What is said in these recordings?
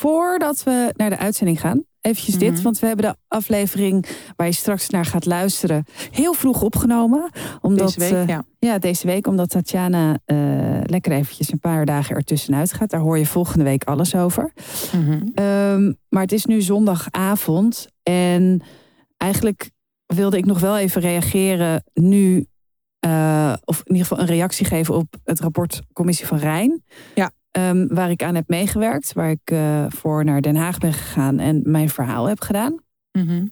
voordat we naar de uitzending gaan, eventjes dit. Mhm. Want we hebben de aflevering waar je straks naar gaat luisteren heel vroeg opgenomen. Omdat, Deze week, eh, ja. ja, deze week. Omdat Tatjana eh, lekker eventjes een paar dagen ertussenuit gaat. Daar hoor je volgende week alles over. Mhm. Ehm, maar het is nu zondagavond. En eigenlijk wilde ik nog wel even reageren nu. eh, of in ieder geval een reactie geven op het rapport Commissie van Rijn. Ja. Ehm, waar ik aan heb meegewerkt. Waar ik eh, voor naar Den Haag ben gegaan en mijn verhaal heb gedaan. Mhm.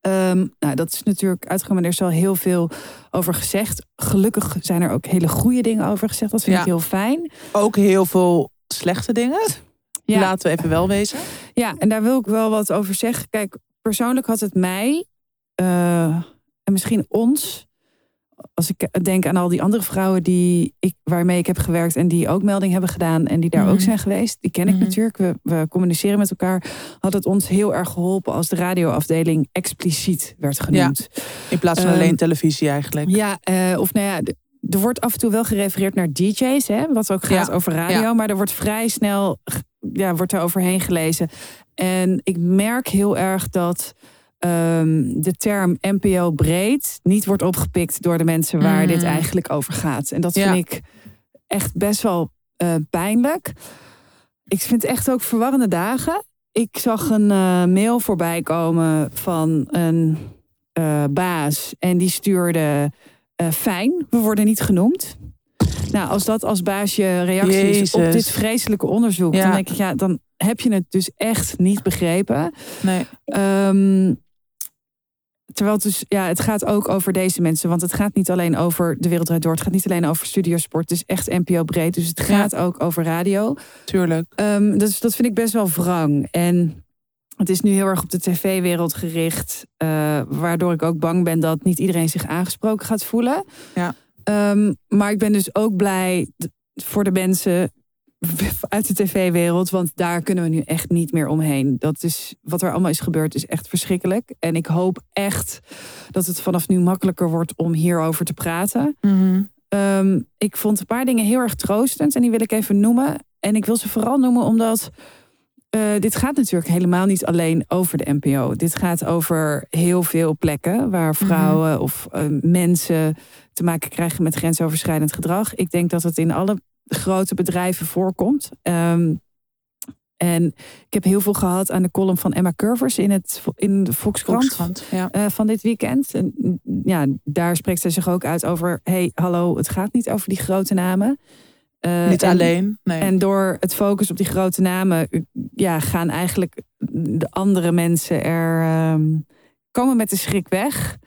Ehm, nou, dat is natuurlijk uitgekomen. Er is al heel veel over gezegd. Gelukkig zijn er ook hele goede dingen over gezegd. Dat vind Ja. ik heel fijn. Ook heel veel slechte dingen. Ja. Laten we even wel wezen. Ja, en daar wil ik wel wat over zeggen. Kijk, persoonlijk had het mij eh, en misschien ons, als ik denk aan al die andere vrouwen die ik, waarmee ik heb gewerkt en die ook melding hebben gedaan en die daar ook Mhm. zijn geweest, die ken ik Mhm. natuurlijk. We, we communiceren met elkaar. Had het ons heel erg geholpen als de radioafdeling expliciet werd genoemd. In plaats van Ehm, alleen televisie eigenlijk. Ja, eh, of nou ja, er wordt af en toe wel gerefereerd naar DJ's, hè, wat ook gaat Ja, over radio, ja. maar er wordt vrij snel, ja, wordt er overheen gelezen. En ik merk heel erg dat ehm, de term NPO breed niet wordt opgepikt door de mensen waar Mm. dit eigenlijk over gaat. En dat Ja. vind ik echt best wel eh, pijnlijk. Ik vind het echt ook verwarrende dagen. Ik zag een eh, mail voorbij komen van een eh, baas en die stuurde fijn, we worden niet genoemd. Nou, als dat als baas je reactie is op dit vreselijke onderzoek, Ja. dan denk ik, ja, dan heb je het dus echt niet begrepen. Nee. Ehm, terwijl het dus, ja, het gaat ook over deze mensen. Want het gaat niet alleen over de wereld door. Het gaat niet alleen over studiosport. Het is echt NPO breed. Dus het Ja. gaat ook over radio. Tuurlijk. Ehm, dus dat vind ik best wel wrang. En het is nu heel erg op de tv-wereld gericht. eh, waardoor ik ook bang ben dat niet iedereen zich aangesproken gaat voelen. Ja. Ehm, maar ik ben dus ook blij voor de mensen uit de tv-wereld. Want daar kunnen we nu echt niet meer omheen. Dat is wat er allemaal is gebeurd, is echt verschrikkelijk. En ik hoop echt dat het vanaf nu makkelijker wordt om hierover te praten. Mhm. Ehm, ik vond een paar dingen heel erg troostend en die wil ik even noemen. En ik wil ze vooral noemen omdat eh, dit gaat natuurlijk helemaal niet alleen over de NPO. Dit gaat over heel veel plekken waar vrouwen of eh, mensen te maken krijgen met grensoverschrijdend gedrag. Ik denk dat het in alle grote bedrijven voorkomt. Ehm, en ik heb heel veel gehad aan de column van Emma Curvers in, het, in de Volkskrant Volkskrant. Ja. eh, van dit weekend. En mm, ja, daar spreekt zij zich ook uit over: hey, hallo, het gaat niet over die grote namen. Eh, Niet en- alleen. Nee. En door het focus op die grote namen, ja, gaan eigenlijk de andere mensen er ehm, komen met de schrik weg.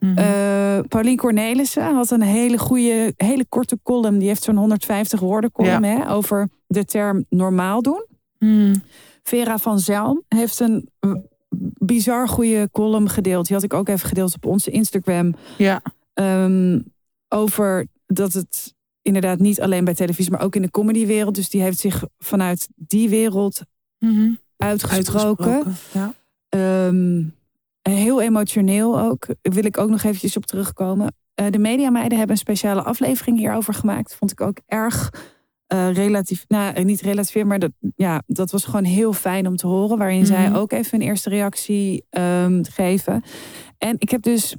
Mhm. Eh Paulien Cornelissen had een hele goede, hele korte column. Die heeft zo'n 150 woorden column hè, over de term normaal doen. Mhm. Vera van Zelm heeft een bizar goede column gedeeld. Die had ik ook even gedeeld op onze Instagram. Ja. Ehm, over dat het inderdaad niet alleen bij televisie, maar ook in de comedywereld. Dus die heeft zich vanuit die wereld uitgesproken. Uitgesproken. Ja. Ehm, heel emotioneel ook. Daar wil ik ook nog eventjes op terugkomen. Eh, de mediameiden hebben een speciale aflevering hierover gemaakt. Vond ik ook erg eh, relatief. Nou, eh, niet relatief, maar dat, ja, dat was gewoon heel fijn om te horen. Waarin zij Mhm. ook even een eerste reactie ehm, geven. En ik heb dus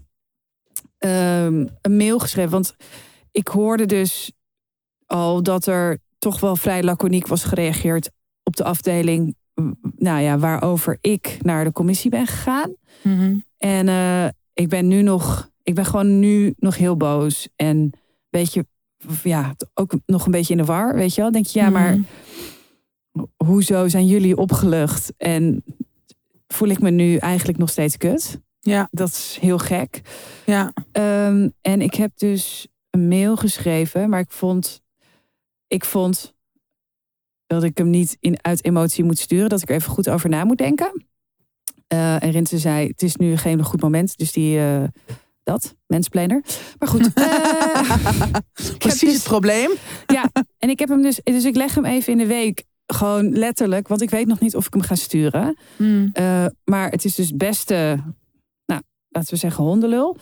ehm, een mail geschreven. Want ik hoorde dus al dat er toch wel vrij laconiek was gereageerd op de afdeling. Nou ja, waarover ik naar de commissie ben gegaan. Mhm. En eh, ik ben nu nog, ik ben gewoon nu nog heel boos. En een beetje, ja, ook nog een beetje in de war, weet je wel. Denk je, ja, maar Mhm. hoezo zijn jullie opgelucht? En voel ik me nu eigenlijk nog steeds kut? Ja. Dat is heel gek. Ja. Ehm, en ik heb dus een mail geschreven, maar ik vond, ik vond dat ik hem niet in, uit emotie moet sturen, dat ik er even goed over na moet denken. Eh, en Rinse zei, het is nu geen goed moment, dus die, eh, dat, mensplaner. Maar goed. eh, Precies dus- het probleem. ja, en ik heb hem dus, dus ik leg hem even in de week, gewoon letterlijk, want ik weet nog niet of ik hem ga sturen. Eh, maar het is dus beste, nou, laten we zeggen hondenlul.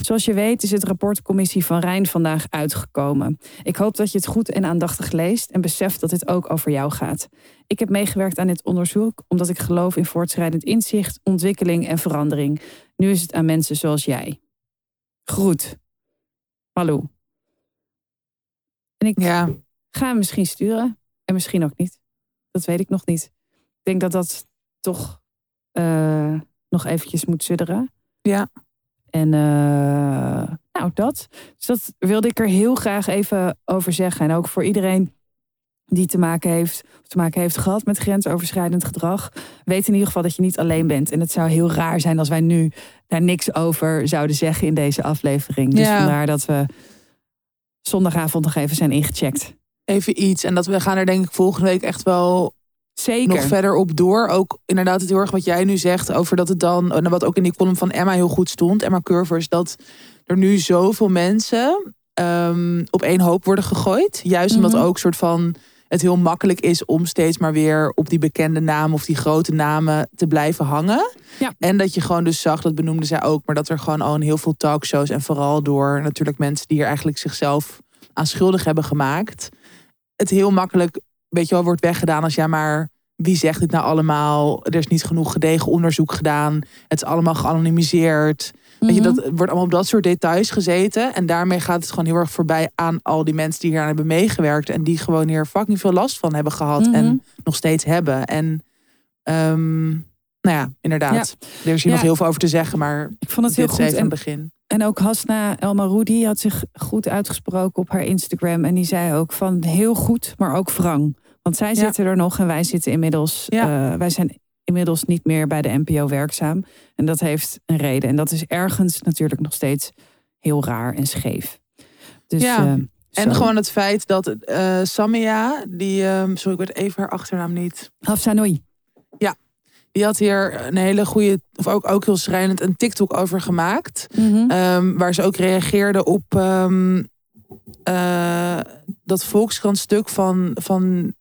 Zoals je weet is het rapport Commissie van Rijn vandaag uitgekomen. Ik hoop dat je het goed en aandachtig leest en beseft dat dit ook over jou gaat. Ik heb meegewerkt aan dit onderzoek omdat ik geloof in voortschrijdend inzicht, ontwikkeling en verandering. Nu is het aan mensen zoals jij. Groet. Hallo. En ik Ja, ga hem misschien sturen en misschien ook niet. Dat weet ik nog niet. Ik denk dat dat toch eh, nog eventjes moet sudderen. Ja. En eh, nou, dat. Dus dat wilde ik er heel graag even over zeggen. En ook voor iedereen die te maken heeft, of te maken heeft gehad met grensoverschrijdend gedrag. Weet in ieder geval dat je niet alleen bent. En het zou heel raar zijn als wij nu daar niks over zouden zeggen in deze aflevering. Dus Ja. vandaar dat we zondagavond nog even zijn ingecheckt. even iets. En dat we gaan er denk ik volgende week echt wel Zeker. nog verder op door. Ook inderdaad het heel erg wat jij nu zegt over dat het dan, en wat ook in die column van Emma heel goed stond, Emma Curvers, dat er nu zoveel mensen ehm, op één hoop worden gegooid. Juist omdat Mhm. ook soort van het heel makkelijk is om steeds maar weer op die bekende namen of die grote namen te blijven hangen. Ja. En dat je gewoon dus zag, dat benoemde zij ook, maar dat er gewoon al een heel veel talkshows en vooral door natuurlijk mensen die er eigenlijk zichzelf aan schuldig hebben gemaakt, het heel makkelijk, weet je wel, wordt weggedaan als ja, maar wie zegt dit nou allemaal? Er is niet genoeg gedegen onderzoek gedaan. Het is allemaal geanonimiseerd. Weet je, Mhm. dat wordt allemaal op dat soort details gezeten. En daarmee gaat het gewoon heel erg voorbij aan al die mensen die hier aan hebben meegewerkt. En die gewoon hier fucking veel last van hebben gehad. Mhm. En nog steeds hebben. En ehm, nou ja, inderdaad. Er is hier Ja. nog heel veel over te zeggen. Maar Ik vond het heel goed. even En een begin. En ook Hasna El Maroudi had zich goed uitgesproken op haar Instagram. En die zei ook van heel goed, maar ook wrang. Want zij Ja. zitten er nog en wij zitten inmiddels. Ja. eh, wij zijn inmiddels niet meer bij de NPO werkzaam. En dat heeft een reden. En dat is ergens natuurlijk nog steeds heel raar en scheef. Dus, Ja. eh, En gewoon het feit dat eh Samia, die, ehm sorry, ik weet even haar achternaam niet. Hafsanoui. Die had hier een hele goede, of ook, ook heel schrijnend, een TikTok over gemaakt. Mhm. Ehm, waar ze ook reageerde op ehm, eh, dat Volkskrant stuk van, van.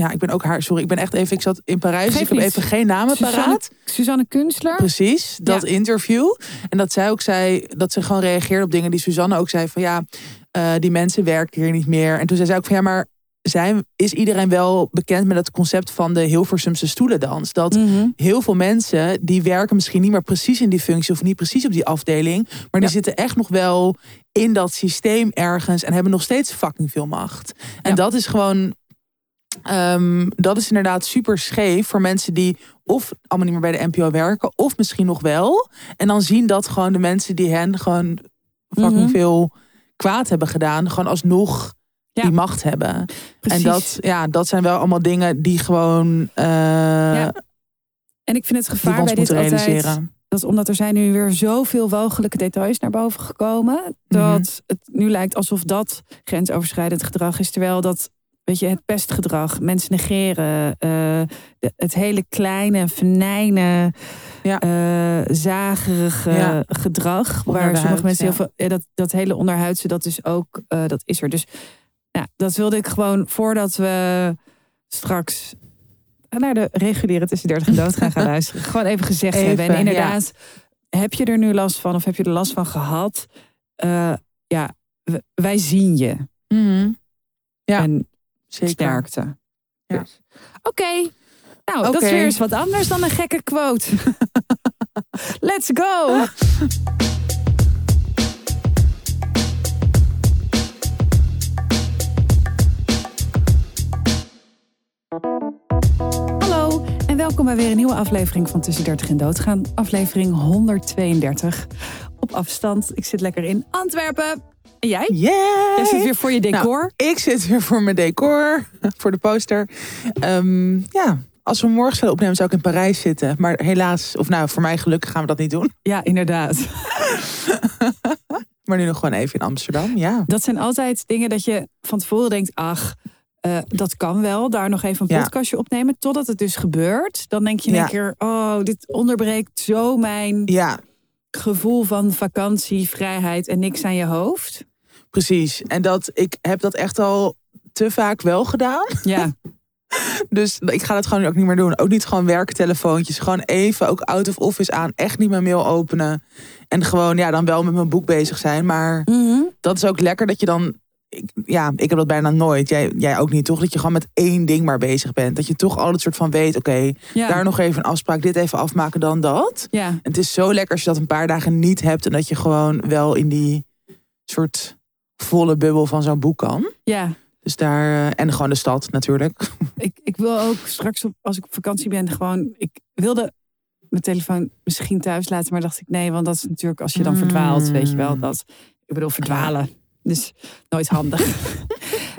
Ja, ik ben ook haar. Sorry, ik ben echt even. Ik zat in Parijs. dus ik heb even geen namen Suzanne- paraat. Suzanne Kunstler. Precies, dat interview. En dat zij ook zei dat ze gewoon reageerde op dingen die Suzanne ook zei van ja, eh, die mensen werken hier niet meer. En toen zei zij ook van ja, maar zijn, is iedereen wel bekend met het concept van de Hilversumse stoelendans? Dat Mhm. heel veel mensen die werken misschien niet meer precies in die functie of niet precies op die afdeling, maar die zitten echt nog wel in dat systeem ergens en hebben nog steeds fucking veel macht. En Ja. dat is gewoon, ehm, dat is inderdaad super scheef voor mensen die of allemaal niet meer bij de NPO werken, of misschien nog wel. En dan zien dat gewoon de mensen die hen gewoon fucking Mhm. veel kwaad hebben gedaan, gewoon alsnog Ja. die macht hebben. Precies. En dat, ja, dat zijn wel allemaal dingen die gewoon eh Ja, En ik vind het gevaar bij dit altijd... dat omdat er zijn nu weer zoveel walgelijke details naar boven gekomen. Dat Mhm. het nu lijkt alsof dat grensoverschrijdend gedrag is. Terwijl dat, weet je, het pestgedrag, mensen negeren, eh, de- het hele kleine, venijnen, Ja. eh, zagerige Ja. gedrag. Waar sommige mensen ja. heel veel, ja, dat, dat hele onderhuidse, dat is ook, eh, dat is er. Dus ja, dat wilde ik gewoon voordat we straks naar de reguliere tussen 30 en dood gaan, gaan luisteren. Gewoon even gezegd Even, hebben. En inderdaad, heb je er nu last van of heb je er last van gehad? Eh, ja, wij zien je. Mhm. Ja, en Zeker. sterkte. Ja. Oké. Nou, dat is weer eens wat anders dan een gekke quote. Let's go! Hallo en welkom bij weer een nieuwe aflevering van Tussen 30 en Doodgaan. Aflevering 132. Op afstand. Ik zit lekker in Antwerpen. En jij? Yeah! Jij zit weer voor je decor. Ik zit weer voor mijn decor, voor de poster. Ehm, ja, als we morgen zouden opnemen zou ik in Parijs zitten. Maar helaas, of nou, voor mij gelukkig gaan we dat niet doen. Ja, inderdaad. Maar nu nog gewoon even in Amsterdam, ja. Dat zijn altijd dingen dat je van tevoren denkt, ach, eh, dat kan wel. Daar nog even een Ja. podcastje opnemen. Totdat het dus gebeurt. Dan denk je in Ja. één keer, oh, dit onderbreekt zo mijn Ja, gevoel van vakantie, vrijheid en niks aan je hoofd. Precies. En dat, ik heb dat echt al te vaak wel gedaan. Ja, Dus ik ga dat gewoon ook niet meer doen. Ook niet gewoon werktelefoontjes. Gewoon even ook out of office aan. Echt niet mijn mail openen. En gewoon ja, dan wel met mijn boek bezig zijn. Maar Mhm. dat is ook lekker dat je dan. Ik, ja, ik heb dat bijna nooit. Jij, jij ook niet, toch? Dat je gewoon met één ding maar bezig bent. Dat je toch altijd soort van weet, oké, Ja. daar nog even een afspraak, dit even afmaken, dan dat. ja. En het is zo lekker als je dat een paar dagen niet hebt en dat je gewoon wel in die soort volle bubbel van zo'n boek kan. ja. Dus daar, eh, en gewoon de stad natuurlijk. Ik, ik wil ook straks, op, als ik op vakantie ben, gewoon. Ik wilde mijn telefoon misschien thuis laten, maar dacht ik nee, want dat is natuurlijk als je dan verdwaalt, weet je wel. Dat, ik bedoel, verdwalen. Dus nooit handig.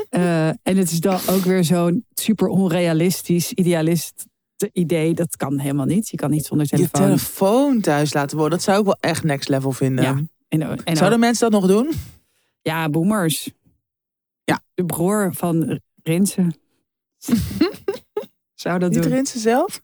Eh, en het is dan ook weer zo'n super onrealistisch, idealist idee. Dat kan helemaal niet. Je kan niet zonder Je telefoon. telefoon thuis laten worden, dat zou ik wel echt next level vinden. Ja. En, en Zouden mensen dat nog doen? Ja, boomers. Ja. De broer van Rinsen. Zou dat Niet doen. Rinsen zelf?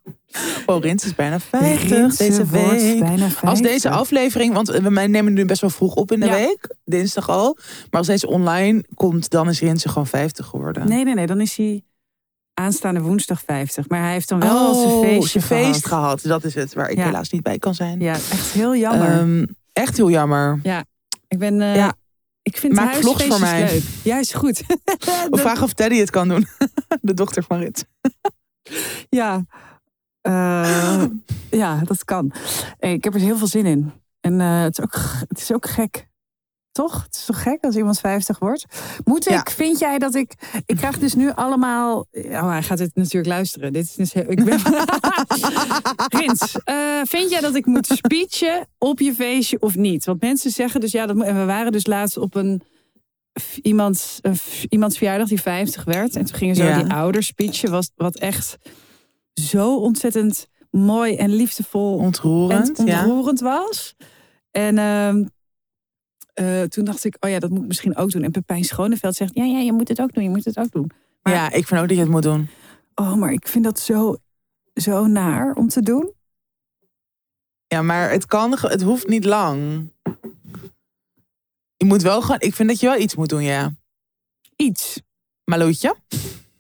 Oh, Rinsen is bijna 50 Rinsen deze week. Bijna 50. Als deze aflevering, want we nemen nu best wel vroeg op in de Ja. week, dinsdag al. Maar als deze online komt, dan is Rinsen gewoon 50 geworden. Nee, nee, nee. Dan is hij aanstaande woensdag 50. Maar hij heeft dan wel zijn Oh, feestje zijn feest gehad. Dat is het, waar ik Ja. helaas niet bij kan zijn. Ja, echt heel jammer. Ehm, echt heel jammer. ik ben... eh, ja. Ik vind Maak vlogs voor mij. leuk. Ja, is goed. Of vraag of Teddy het kan doen. De dochter van Rit. ja. Eh, ja, dat kan. Ik heb er heel veel zin in. En eh, het, is ook, het is ook gek. Toch? Het is toch gek als iemand 50 wordt? Moet ik, Ja. vind jij dat ik... Ik krijg dus nu allemaal... Oh, hij gaat het natuurlijk luisteren. Dit is dus heel, ik ben... Rins, eh, vind jij dat ik moet speechen op je feestje of niet? Want mensen zeggen dus ja, dat, en we waren dus laatst op een f- iemands, verjaardag die 50 werd. En toen gingen zo Ja. die ouders speechen, was, wat echt zo ontzettend mooi en liefdevol Ontroerend. en ja. ontroerend was. En ehm, eh, toen dacht ik, oh ja, dat moet ik misschien ook doen. En Pepijn Schoneveld zegt, ja, ja, je moet het ook doen, je moet het ook doen. Maar- ja, ik vind ook dat je het moet doen. Oh, maar ik vind dat zo, zo naar om te doen. Ja, maar het kan, het hoeft niet lang. Je moet wel gewoon, ik vind dat je wel iets moet doen, ja. Iets. Malootje,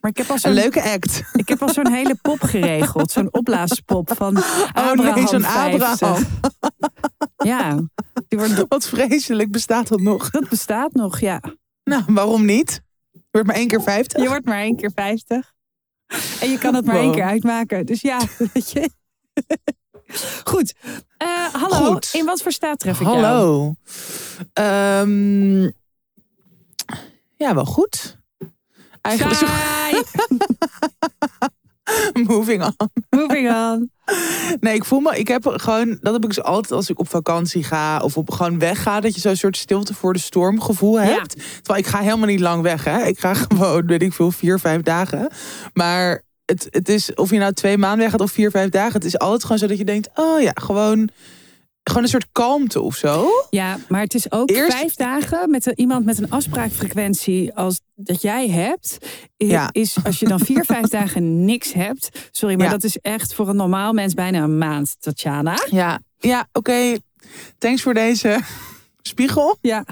Maar ik heb al een zo'n leuke act. Ik heb al zo'n hele pop geregeld. Zo'n opblaaspop van Abraham oh nee, zo'n 50. Abraham. Ja, die wordt, Wat vreselijk, bestaat dat nog? dat bestaat nog, ja. Nou, waarom niet? Je wordt maar één keer 50. Je wordt maar één keer 50. En je kan het maar één keer uitmaken. Dus ja, weet je. Goed. Eh, hallo, Goed. in wat voor staat tref ik jou? Hallo. Ehm, ja, wel goed. Eigenlijk Saai. moving on. Moving on. Nee, ik voel me, ik heb gewoon, dat heb ik dus altijd als ik op vakantie ga of op gewoon wegga, dat je zo'n soort stilte voor de storm gevoel hebt. Terwijl ik ga helemaal niet lang weg, hè. Ik ga gewoon, weet ik veel, vier, vijf dagen. Maar het, het is, of je nou twee maanden weg gaat of vier, vijf dagen, het is altijd gewoon zo dat je denkt, oh ja, gewoon, gewoon een soort kalmte of zo. Ja, maar het is ook Eerst- vijf dagen met een- iemand met een afspraakfrequentie als dat jij hebt. i- Ja. Is als je dan vier, vijf dagen niks hebt. Sorry, maar Ja. dat is echt voor een normaal mens bijna een maand, Tatjana. Ja, ja, oké. Thanks voor deze spiegel. Ja.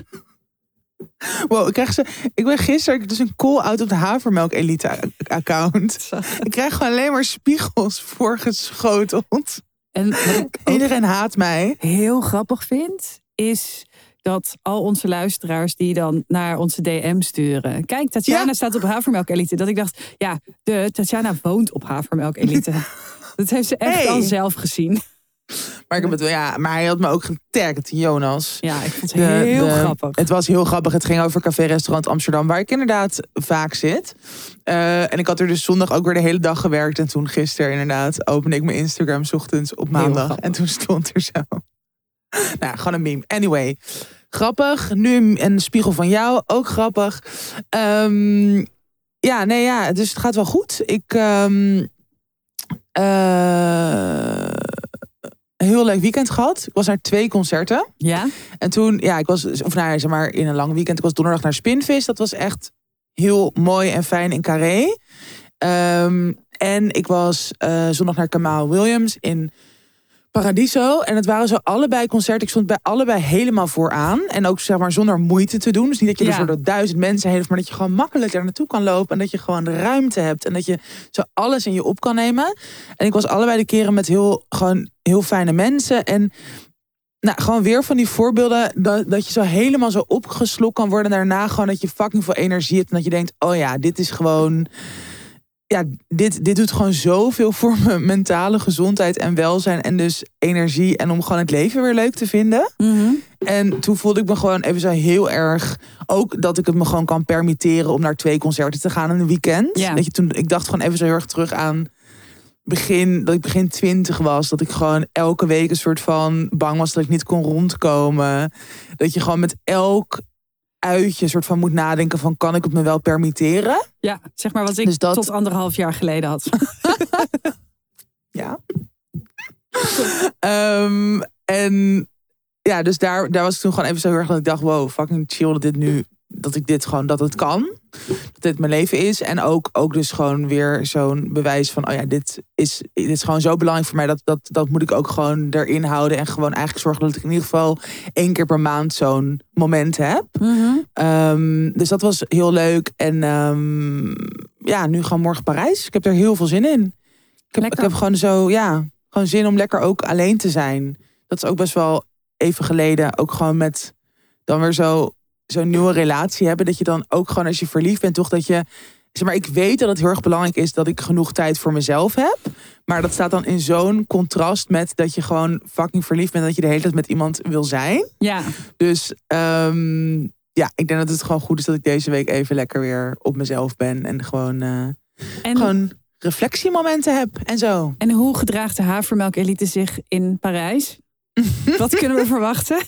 Wow, ik krijg ze. Ik ben gisteren dus een call-out op de Havermelk Elite account. Ik krijg gewoon alleen maar spiegels voorgeschoteld. En wat ik Iedereen haat mij. heel grappig vind, is dat al onze luisteraars die dan naar onze DM sturen. Kijk, Tatjana Ja. staat op Havermelk Elite. Dat ik dacht, ja, de Tatjana woont op Havermelk Elite. dat heeft ze echt Hey. al zelf gezien. Maar ik heb het wel, ja, maar hij had me ook getagd, Jonas. Ja, ik vond het De- heel de- grappig. Het was heel grappig. Het ging over Café Restaurant Amsterdam, waar ik inderdaad vaak zit. Eh, en ik had er dus zondag ook weer de hele dag gewerkt. En toen gisteren inderdaad opende ik mijn Instagram ochtends op maandag. En toen stond er zo. nou, gewoon een meme. Anyway, grappig. Nu een- een spiegel van jou, ook grappig. Ehm, ja, nee, ja, dus het gaat wel goed. Ik. ehm, eh, een heel leuk weekend gehad. Ik was naar twee concerten. Ja? En toen, ja, ik was, of nou ja, zeg maar, in een lang weekend. Ik was donderdag naar Spinvis. Dat was echt heel mooi en fijn in Carré. Ehm, en ik was eh, zondag naar Kamal Williams in Paradiso. En het waren zo allebei concerten. Ik stond bij allebei helemaal vooraan. En ook zeg maar zonder moeite te doen. Dus niet dat je Ja. er zo door duizend mensen heen hoeft. Maar dat je gewoon makkelijk er naartoe kan lopen. En dat je gewoon de ruimte hebt. En dat je zo alles in je op kan nemen. En ik was allebei de keren met heel, gewoon heel fijne mensen. En nou, gewoon weer van die voorbeelden. Dat, dat je zo helemaal zo opgeslokt kan worden. Daarna gewoon dat je fucking veel energie hebt. En dat je denkt, oh ja, dit is gewoon ja, dit, dit doet gewoon zoveel voor mijn mentale gezondheid en welzijn. En dus energie. En om gewoon het leven weer leuk te vinden. Mhm. En toen voelde ik me gewoon even zo heel erg. Ook dat ik het me gewoon kan permitteren om naar twee concerten te gaan in een weekend. Ja. Dat je toen, ik dacht gewoon even zo heel erg terug aan begin, dat ik begin twintig was. Dat ik gewoon elke week een soort van bang was dat ik niet kon rondkomen. Dat je gewoon met elk uitje een soort van moet nadenken van kan ik het me wel permitteren? Ja, zeg maar wat ik Dus dat- tot anderhalf jaar geleden had. Ja. Ehm, en ja, dus daar, daar was ik toen gewoon even zo heel erg dat ik dacht, wow, fucking chill dat dit nu, dat ik dit gewoon, dat het kan. Dat dit mijn leven is. En ook, ook dus gewoon weer zo'n bewijs van, oh ja, dit is, dit is gewoon zo belangrijk voor mij. Dat, dat, dat moet ik ook gewoon erin houden. En gewoon eigenlijk zorgen dat ik in ieder geval één keer per maand zo'n moment heb. Mhm. Ehm, dus dat was heel leuk. En ehm, ja, nu gewoon morgen Parijs. Ik heb er heel veel zin in. Ik heb, ik heb gewoon zo, ja, gewoon zin om lekker ook alleen te zijn. Dat is ook best wel even geleden. Ook gewoon met dan weer zo zo'n nieuwe relatie hebben. Dat je dan ook gewoon als je verliefd bent, toch dat je. Zeg maar, ik weet dat het heel erg belangrijk is dat ik genoeg tijd voor mezelf heb. Maar dat staat dan in zo'n contrast met dat je gewoon fucking verliefd bent. Dat je de hele tijd met iemand wil zijn. Ja, Dus ehm, ja, ik denk dat het gewoon goed is dat ik deze week even lekker weer op mezelf ben. En gewoon, eh, en, gewoon reflectiemomenten heb en zo. en hoe gedraagt de havermelk-elite zich in Parijs? Wat kunnen we verwachten?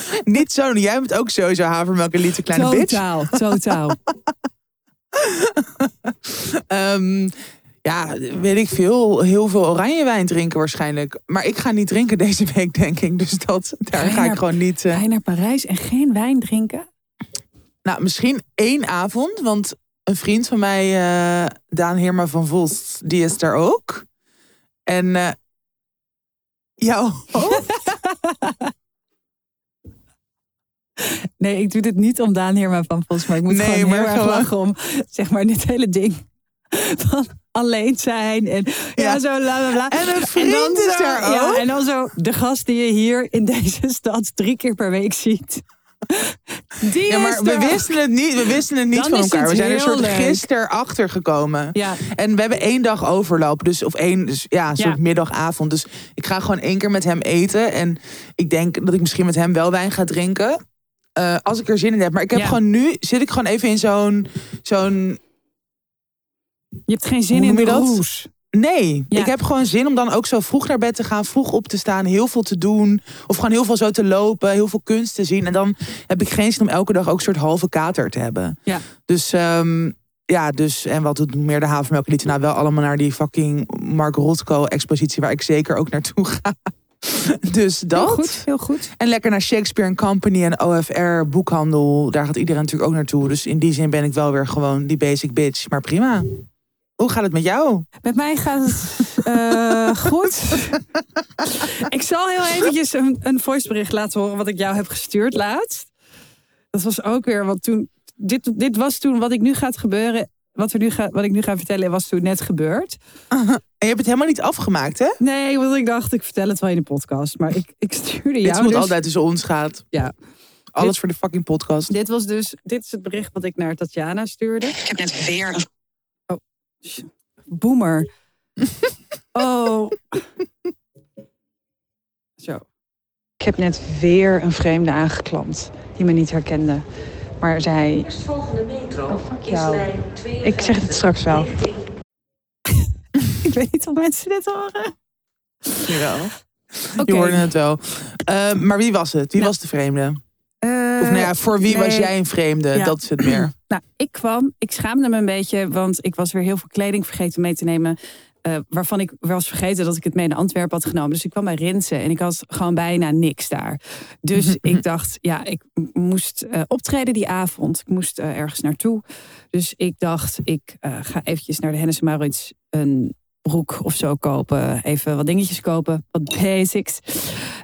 Niet zo, jij bent ook sowieso havermelk en liete kleine bitch. totaal, totaal. Ehm, ja, weet ik veel. Heel veel oranje wijn drinken waarschijnlijk. Maar ik ga niet drinken deze week, denk ik. Dus dat, daar ga ik gewoon niet... eh, Ga je naar Parijs en geen wijn drinken? Nou, misschien één avond. Want een vriend van mij, eh, Daan Heerma van Vos, die is daar ook. En eh jou ook? Nee, ik doe dit niet om Daan Heerma van Vos, maar ik moet Nee, gewoon maar heel erg gewoon- lachen om, zeg maar, dit hele ding van alleen zijn en ja, Ja. zo bla bla bla. En een vriend is zo, daar ja, ook. en dan zo de gast die je hier in deze stad drie keer per week ziet. Die Ja, maar we er ook. wisten het niet, we wisten het niet Dan van elkaar. We zijn er soort gisteren achter gekomen. Ja, En we hebben één dag overloop. Dus, of één, dus, ja, een soort Ja. middagavond. Dus ik ga gewoon één keer met hem eten. En ik denk dat ik misschien met hem wel wijn ga drinken. Eh, als ik er zin in heb. Maar ik heb Ja. gewoon nu, zit ik gewoon even in zo'n, zo'n je hebt geen zin in de roes. Nee, Ja. ik heb gewoon zin om dan ook zo vroeg naar bed te gaan, vroeg op te staan, heel veel te doen. Of gewoon heel veel zo te lopen, heel veel kunst te zien. En dan heb ik geen zin om elke dag ook een soort halve kater te hebben. Ja. Dus ehm, ja, dus en wat doet meer de havermelk lieten? Nou, wel allemaal naar die fucking Mark Rothko expositie waar ik zeker ook naartoe ga. dus dat. Heel goed, heel goed. En lekker naar Shakespeare Company en OFR boekhandel. Daar gaat iedereen natuurlijk ook naartoe. Dus in die zin ben ik wel weer gewoon die basic bitch. Maar prima. Hoe gaat het met jou? Met mij gaat het eh, goed. ik zal heel eventjes een, een voicebericht laten horen wat ik jou heb gestuurd laatst. Dat was ook weer wat toen. Dit, dit was toen wat ik nu gaat gebeuren. Wat, er nu ga, wat ik nu ga vertellen was toen net gebeurd. En je hebt het helemaal niet afgemaakt, hè? Nee, want ik dacht, ik vertel het wel in de podcast. Maar ik, ik stuurde Dit jou moet dus- altijd tussen ons gaat. Ja. Alles Dit- voor de fucking podcast. Dit was dus, dit is het bericht wat ik naar Tatjana stuurde. Ik heb net weer een Boomer. Oh. Zo. Ik heb net weer een vreemde aangeklampt die me niet herkende. Maar zij, Volgende metro Oh, fuck is jou. lijn 52. Ik zeg het straks wel. Ik weet niet of mensen dit horen. Jawel. Oké. Je hoorde het wel. Eh, maar wie was het? Wie Nou, was de vreemde? Eh, Of nou ja, voor wie was jij een vreemde? Ja. Dat is het meer. Nou, ik kwam, ik schaamde me een beetje, want ik was weer heel veel kleding vergeten mee te nemen. Eh, waarvan ik was vergeten dat ik het mee naar Antwerpen had genomen. Dus ik kwam bij Rinsen en ik had gewoon bijna niks daar. Dus ik dacht, ja, ik moest eh, optreden die avond. Ik moest eh, ergens naartoe. Dus ik dacht, ik ga eventjes naar de Hennis en Maurits een broek of zo kopen. Even wat dingetjes kopen, wat basics.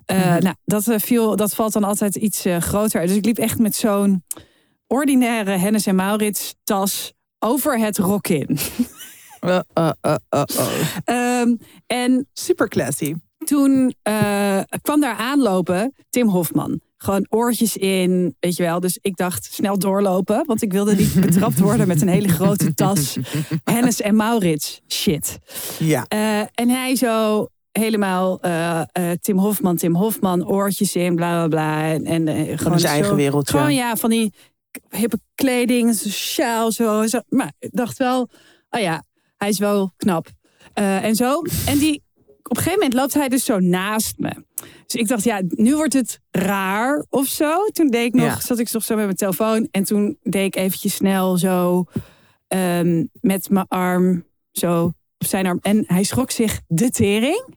Uh, Nou, dat, viel, dat valt dan altijd iets groter. Dus ik liep echt met zo'n ordinaire Hennis en Maurits tas over het rok in. um, en super classy. Toen kwam daar aanlopen Tim Hofman gewoon oortjes in, weet je wel. Dus ik dacht, snel doorlopen, want ik wilde niet betrapt worden met een hele grote tas. Hennis en Maurits, shit. Ja. Uh, en hij zo helemaal uh, uh, Tim Hofman, Tim Hofman, oortjes in, bla bla bla. En, en gewoon zijn eigen wereld. Gewoon ja, van die hippe kleding, sjaal, zo, zo. Maar ik dacht wel, oh ja, hij is wel knap. en zo. En die op een gegeven moment loopt hij dus zo naast me. Dus ik dacht, ja, nu wordt het raar of zo. Toen deed ik nog, ja. zat ik nog zo met mijn telefoon. En toen deed ik eventjes snel zo um, met mijn arm zo op zijn arm. En hij schrok zich de tering.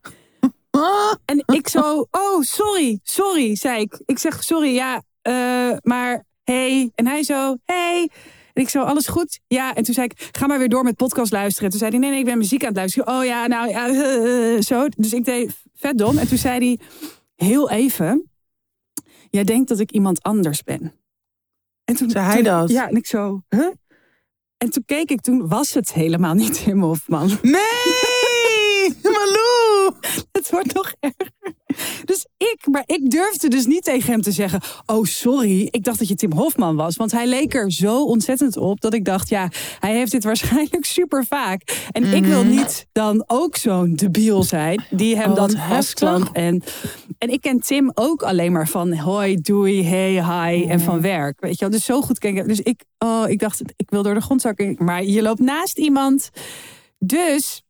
En ik zo, oh, sorry, sorry, zei ik. Ik zeg, sorry, ja, uh, maar hey. En hij zo, hey. En ik zo, alles goed? Ja. En toen zei ik, ga maar weer door met podcast luisteren. En toen zei hij, nee, nee, ik ben muziek aan het luisteren. Oh ja, nou ja, uh, zo. Dus ik deed vet dom. En toen zei hij, heel even, jij denkt dat ik iemand anders ben. En toen zei hij dat? Ja, en ik zo, huh? En toen keek ik, toen was het helemaal niet Tim Hofman. Nee! Malou! Het wordt nog erger. Dus ik, maar ik durfde dus niet tegen hem te zeggen: Oh, sorry, ik dacht dat je Tim Hofman was. Want hij leek er zo ontzettend op dat ik dacht: Ja, hij heeft dit waarschijnlijk super vaak. En ik wil Mhm. niet dan ook zo'n debiel zijn die hem Oh, dan. En, en ik ken Tim ook alleen maar van hoi, doei, hey, hi en van werk. Weet je wel, dus zo goed ken ik. Dus ik, oh, ik dacht, ik wil door de grond zakken. Maar je loopt naast iemand. Dus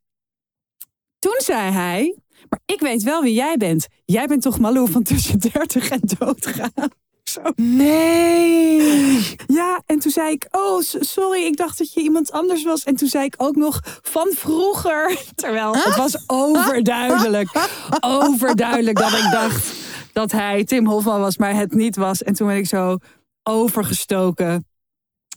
toen zei hij, maar ik weet wel wie jij bent. Jij bent toch Malou van tussen 30 en doodgaan? Zo. Nee! Ja, en toen zei ik, oh, sorry, ik dacht dat je iemand anders was. En toen zei ik ook nog van vroeger. Terwijl het was overduidelijk, overduidelijk dat ik dacht dat hij Tim Hofman was, maar het niet was. En toen ben ik zo overgestoken.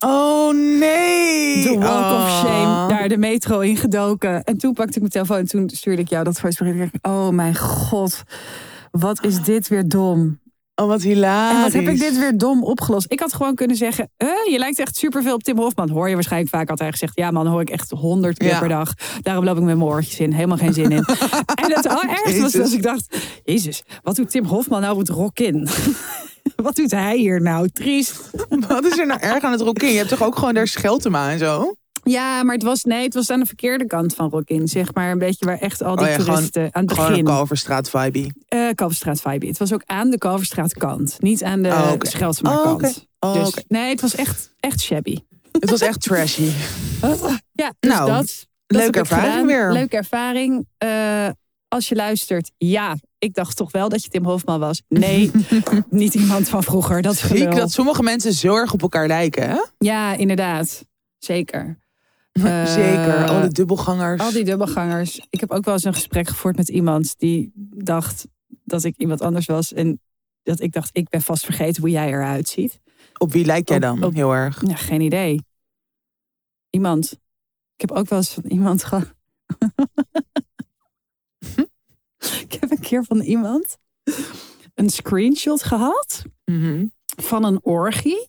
Oh nee! De walk of Oh. shame, daar de metro in gedoken. En toen pakte ik mijn telefoon en toen stuurde ik jou dat voicebericht. Oh mijn god, wat is dit weer dom. Oh, wat hilarisch. En wat heb ik dit weer dom opgelost? Ik had gewoon kunnen zeggen, eh, je lijkt echt superveel op Tim Hofman. Hoor je waarschijnlijk vaak had hij gezegd. Ja man, hoor ik echt honderd keer Ja. per dag. Daarom loop ik met mijn oortjes in. Helemaal geen zin in. en het allerergste was als ik dacht, jezus, wat doet Tim Hofman nou met rock in? Wat doet hij hier nou? Triest. Wat is er nou erg aan het rocken? Je hebt toch ook gewoon daar Scheltema en zo? Ja, maar het was, nee, het was aan de verkeerde kant van Rockin. Zeg maar een beetje waar echt al die Oh ja, gewoon- toeristen aan het begin. Kalverstraat vibe. eh Kalverstraat vibe. Het was ook aan de Kalverstraat kant. Niet aan de Oh, Oh, kant. oké. Oh, dus. Nee, het was echt, echt shabby. Het was echt trashy. Ja, dus Nou, dat. dat leuke ervaring gedaan. weer. Leuke ervaring. Eh, als je luistert, ja, ik dacht toch wel dat je Tim Hofman was. Nee, niet iemand van vroeger. Dat gelul. dat sommige mensen zo erg op elkaar lijken, hè? Ja, inderdaad. Zeker. Eh, Zeker. Al die dubbelgangers. Al die dubbelgangers. Ik heb ook wel eens een gesprek gevoerd met iemand die dacht dat ik iemand anders was. En dat ik dacht, ik ben vast vergeten hoe jij eruit ziet. Op wie lijk jij Op- dan? op- Heel erg. Ja, geen idee. Iemand. Ik heb ook wel eens van iemand gehad. ik heb een keer van iemand een screenshot gehad Mhm. van een orgie.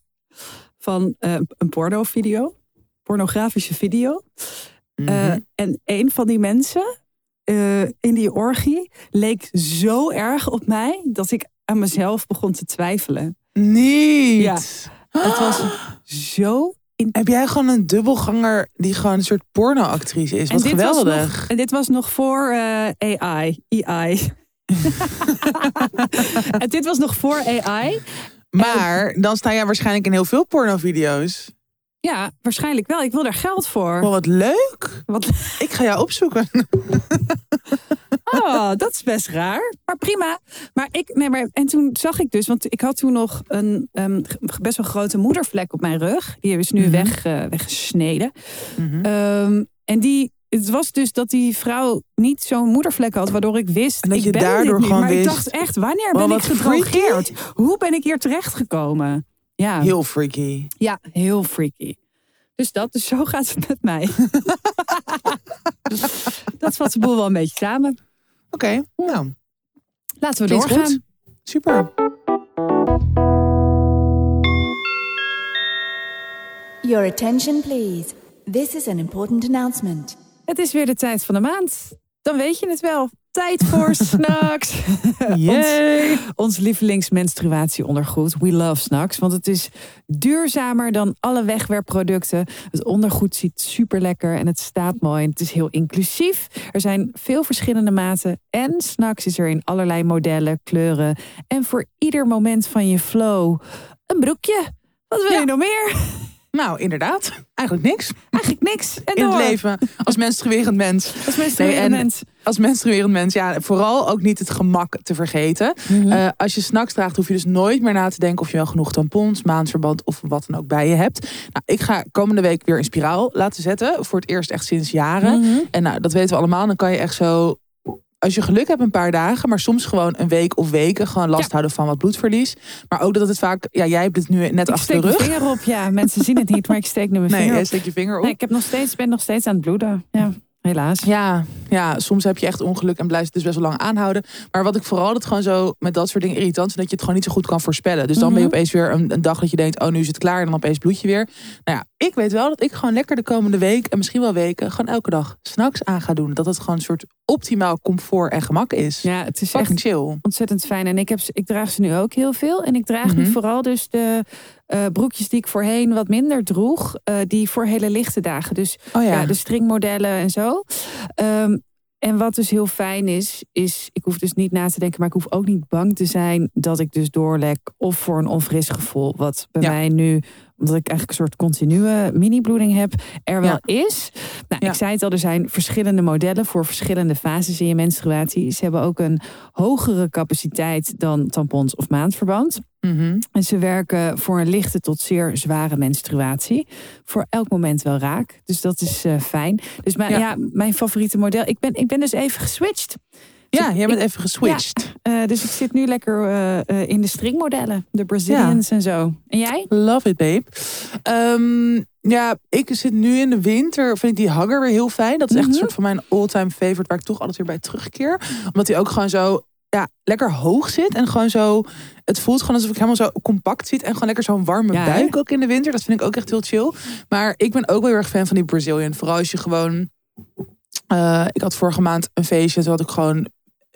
Van eh, een pornovideo. Pornografische video. Mhm. Eh, en een van die mensen eh, in die orgie leek zo erg op mij dat ik aan mezelf begon te twijfelen. Niet. Ja. Het was zo Heb jij gewoon een dubbelganger die gewoon een soort pornoactrice is? Wat dit was geweldig. nog- en dit was nog voor eh, AI. AI. en dit was nog voor AI. Maar dan sta jij waarschijnlijk in heel veel pornovideo's. Ja, waarschijnlijk wel. Ik wil daar geld voor. Oh, wat leuk. Wat, Ik ga jou opzoeken. oh, dat is best raar. Maar prima. Maar ik, nee, maar, en toen zag ik dus, want ik had toen nog een ehm, best wel grote moedervlek op mijn rug. Die is nu Mhm. weg, eh, weggesneden. Mhm. Ehm, en die, het was dus dat die vrouw niet zo'n moedervlek had, waardoor ik wist. En dat ik je ben daardoor niet. Maar ik dacht echt, wanneer ben ik gedrogeerd? Hoe ben ik hier terechtgekomen? Ja, Heel freaky. ja, heel freaky. Dus dat, dus zo gaat het met mij. dat dat vat de boel wel een beetje samen. Oké, nou, Laten we Klinkt doorgaan. goed. super. Your attention, please. This is an important announcement. Het is weer de tijd van de maand. Dan weet je het wel. Tijd voor snacks. Yay. Ons lievelingsmenstruatieondergoed. We love snacks. Want het is duurzamer dan alle wegwerpproducten. Het ondergoed ziet super lekker en het staat mooi. En het is heel inclusief. Er zijn veel verschillende maten. En snacks is er in allerlei modellen, kleuren. En voor ieder moment van je flow een broekje. Wat wil Ja. je nog meer? Nou, inderdaad. Eigenlijk niks Eigenlijk niks. En in door. het leven als menstruerend mens. Als menstruerend Nee, mens. Als menstruerend mens, ja, vooral ook niet het gemak te vergeten. Mhm. Eh, als je snacks draagt, hoef je dus nooit meer na te denken of je wel genoeg tampons, maandverband of wat dan ook bij je hebt. Nou, ik ga komende week weer een spiraal laten zetten. Voor het eerst echt sinds jaren. Mhm. En nou, dat weten we allemaal. Dan kan je echt zo, als je geluk hebt, een paar dagen, maar soms gewoon een week of weken gewoon last Ja. houden van wat bloedverlies. Maar ook dat het vaak, ja, jij hebt het nu net Ik achter steek de mijn rug. vinger op. Ja, mensen zien het niet, maar ik steek nu mijn Nee, vinger op. steekt je vinger op. Nee, ik heb nog steeds, ben nog steeds aan het bloeden. Ja, helaas. Ja, ja, soms heb je echt ongeluk en blijft het dus best wel lang aanhouden. Maar wat ik vooral dat gewoon zo met dat soort dingen irritant vind, dat je het gewoon niet zo goed kan voorspellen. Dus dan ben je Mhm. opeens weer een, een dag dat je denkt, oh nu is het klaar en dan opeens bloed je weer. Nou ja, ik weet wel dat ik gewoon lekker de komende week en misschien wel weken gewoon elke dag s'nachts aan ga doen. Dat het gewoon een soort optimaal comfort en gemak is. Ja, het is Fucking echt chill. ontzettend fijn. En ik, heb, ik draag ze nu ook heel veel. En ik draag nu Mhm. vooral dus de eh, broekjes die ik voorheen wat minder droeg. eh, die voor hele lichte dagen. Dus Oh ja. ja. de stringmodellen en zo. Ehm, en wat dus heel fijn is, is ik hoef dus niet na te denken, maar ik hoef ook niet bang te zijn dat ik dus doorlek of voor een onfris gevoel. Wat bij Ja. mij nu, omdat ik eigenlijk een soort continue mini-bloeding heb, er wel is. Nou, Ja. ik zei het al, er zijn verschillende modellen voor verschillende fases in je menstruatie. Ze hebben ook een hogere capaciteit dan tampons of maandverband. Mhm. En ze werken voor een lichte tot zeer zware menstruatie. Voor elk moment wel raak. Dus dat is eh, fijn. Dus mijn, Ja. ja. mijn favoriete model. Ik ben, ik ben dus even geswitcht. Ja, jij bent even geswitcht. Eh, dus ik zit nu lekker eh, eh, in de stringmodellen. De Brazilians en zo. En jij? Love it, babe. Ehm, ja, ik zit nu in de winter. Vind ik die hugger weer heel fijn. Dat is echt een Mhm. soort van mijn all-time favorite. Waar ik toch altijd weer bij terugkeer. Omdat hij ook gewoon zo ja, lekker hoog zit. En gewoon zo. Het voelt gewoon alsof ik helemaal zo compact zit. En gewoon lekker zo'n warme Ja, buik ook in de winter. Dat vind ik ook echt heel chill. Maar ik ben ook wel heel erg fan van die Brazilian. Vooral als je gewoon. ik had vorige maand een feestje. Toen had ik gewoon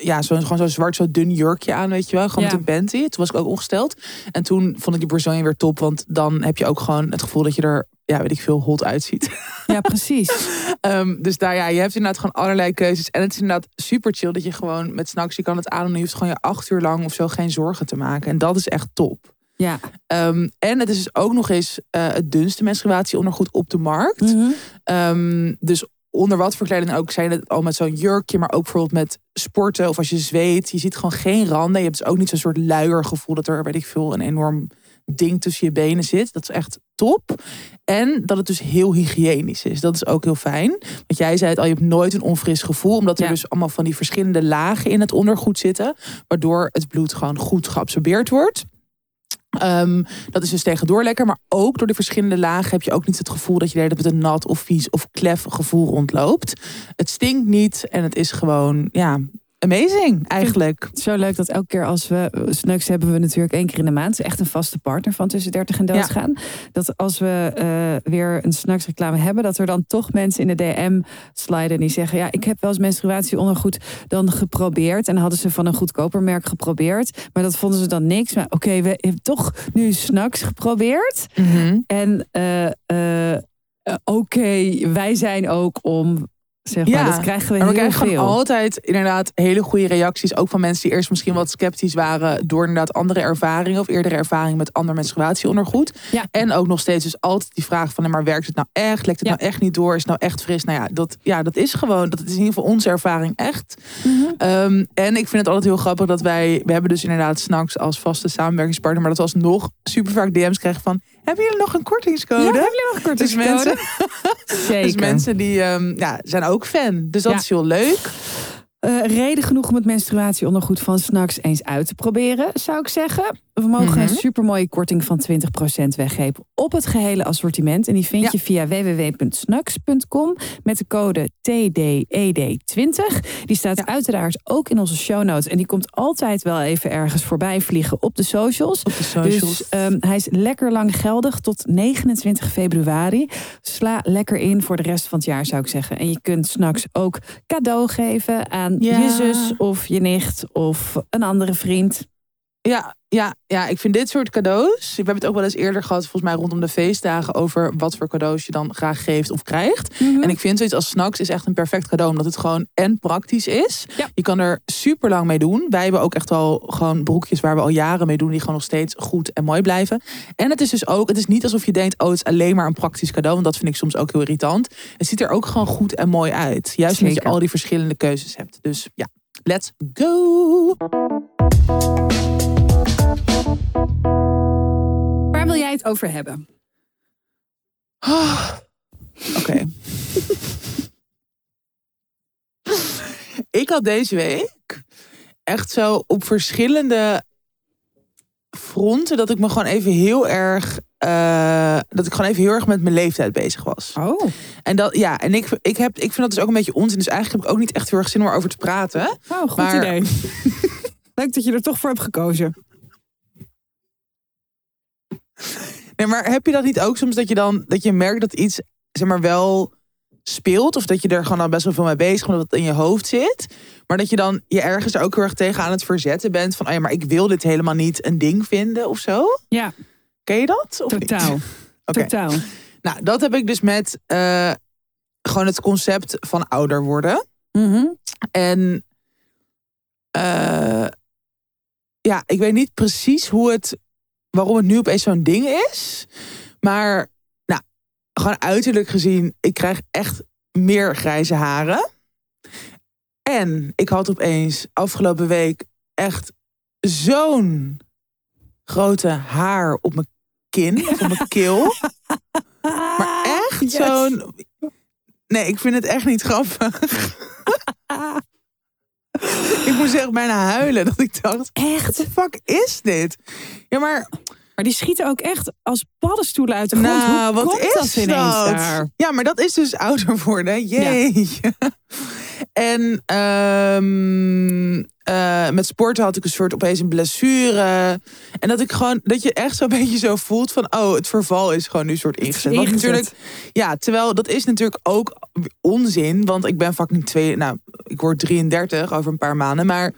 ja, zo, gewoon zo'n zwart, zo dun jurkje aan, weet je wel. Gewoon Ja. met een panty. Toen was ik ook ongesteld. En toen vond ik die Brazilian weer top. Want dan heb je ook gewoon het gevoel dat je er, ja, weet ik veel, hot uitziet. Ja, precies. Ehm, dus daar, ja, je hebt inderdaad gewoon allerlei keuzes. En het is inderdaad super chill dat je gewoon met snacks, je kan het aan en je hoeft gewoon je acht uur lang of zo geen zorgen te maken. En dat is echt top. Ja. Ehm, en het is dus ook nog eens eh, het dunste menstruatieondergoed op de markt. Ehm, dus onder wat voor kleding ook, zijn het al met zo'n jurkje, maar ook bijvoorbeeld met sporten of als je zweet. Je ziet gewoon geen randen. Je hebt dus ook niet zo'n soort luiergevoel dat er, weet ik veel, een enorm ding tussen je benen zit. Dat is echt top. En dat het dus heel hygiënisch is. Dat is ook heel fijn. Want jij zei het al, je hebt nooit een onfris gevoel. Omdat er Ja. dus allemaal van die verschillende lagen in het ondergoed zitten. Waardoor het bloed gewoon goed geabsorbeerd wordt. Ehm, dat is dus tegen doorlekker. Maar ook door de verschillende lagen heb je ook niet het gevoel dat je tijd met een nat of vies of klef gevoel rondloopt. Het stinkt niet en het is gewoon, ja, amazing eigenlijk. Zo leuk dat elke keer als we snacks hebben we natuurlijk één keer in de maand. Het is echt een vaste partner van tussen 30 en doodgaan. Dat als we eh, weer een snacks-reclame hebben, dat er dan toch mensen in de DM sliden en die zeggen: Ja, ik heb wel eens menstruatieondergoed dan geprobeerd. En hadden ze van een goedkoper merk geprobeerd. Maar dat vonden ze dan niks. Maar oké, we hebben toch nu snacks geprobeerd. En eh, eh, eh, oké, wij zijn ook om. Zeg maar, Ja, dat krijgen we Maar we heel krijgen veel. altijd inderdaad hele goede reacties. Ook van mensen die eerst misschien wat sceptisch waren. Door inderdaad andere ervaringen of eerdere ervaringen met ander menstruatieondergoed. Ja. En ook nog steeds dus altijd die vraag van, maar werkt het nou echt? Lekt het Ja. nou echt niet door? Is het nou echt fris? Nou ja, dat, ja, dat is gewoon, dat is in ieder geval onze ervaring echt. Mhm. Ehm, en ik vind het altijd heel grappig dat wij, we hebben dus inderdaad Snacks als vaste samenwerkingspartner. Maar dat we alsnog super vaak DM's krijgen van, hebben jullie nog een kortingscode? Ja, hebben jullie nog een Dus kortingscode? mensen, Zeker. dus mensen die ehm, ja, zijn ook fan. Dus dat Ja. is heel leuk. Eh, reden genoeg om het menstruatieondergoed van Snacks eens uit te proberen, zou ik zeggen. We mogen Mhm. een supermooie korting van 20% weggeven op het gehele assortiment. En die vind Ja. je via www.snacks.com met de code TDED20. Die staat uiteraard ook in onze show notes. En die komt altijd wel even ergens voorbij vliegen op de socials. Op de socials. Dus ehm, hij is lekker lang geldig tot 29 februari. Sla lekker in voor de rest van het jaar, zou ik zeggen. En je kunt s'nachts ook cadeau geven aan Ja. je zus of je nicht of een andere vriend. Ja, ja, ja, ik vind dit soort cadeaus. We hebben het ook wel eens eerder gehad, volgens mij rondom de feestdagen, over wat voor cadeaus je dan graag geeft of krijgt. Mhm. En ik vind zoiets als snacks is echt een perfect cadeau, omdat het gewoon en praktisch is. Ja. Je kan er super lang mee doen. Wij hebben ook echt al gewoon broekjes waar we al jaren mee doen, die gewoon nog steeds goed en mooi blijven. En het is dus ook, het is niet alsof je denkt, oh, het is alleen maar een praktisch cadeau, want dat vind ik soms ook heel irritant. Het ziet er ook gewoon goed en mooi uit. Juist omdat je al die verschillende keuzes hebt. Dus ja, let's go! Waar wil jij het over hebben? Ah, Oké. ik had deze week echt zo op verschillende fronten dat ik me gewoon even heel erg. eh, dat ik gewoon even heel erg met mijn leeftijd bezig was. Oh, En dat ja, en ik, ik, heb, ik vind dat dus ook een beetje onzin. Dus eigenlijk heb ik ook niet echt heel erg zin om erover te praten. oh goed Maar- idee. Leuk dat je er toch voor hebt gekozen. Nee, maar heb je dat niet ook soms dat je dan dat je merkt dat iets zeg maar wel speelt of dat je er gewoon al best wel veel mee bezig bent, dat het in je hoofd zit, maar dat je dan je ergens er ook heel erg tegen aan het verzetten bent van, oh ja, maar ik wil dit helemaal niet een ding vinden of zo. Ja, Ken je dat? Of totaal. Totaal. Nou, dat heb ik dus met eh, gewoon het concept van ouder worden. Mhm. En eh, ja, ik weet niet precies hoe het, waarom het nu opeens zo'n ding is. Maar nou, gewoon uiterlijk gezien, ik krijg echt meer grijze haren. En ik had opeens afgelopen week echt zo'n grote haar op mijn kin, op mijn keel. Maar echt Yes. zo'n... Nee, ik vind het echt niet grappig. ik moest echt bijna huilen. Dat ik dacht, Echt? what the fuck is dit? Ja, maar Maar die schieten ook echt als paddenstoelen uit de grond. nou, Hoe wat is dat ineens dat? daar? Ja, maar dat is dus ouder worden. Jeetje. En ehm, eh, met sporten had ik een soort opeens een blessure. En dat ik gewoon, dat je echt zo'n beetje zo voelt van, oh, het verval is gewoon nu soort ingezet. Want natuurlijk, ja, terwijl dat is natuurlijk ook onzin. Want ik ben fucking twee, nou, ik word 33 over een paar maanden. Maar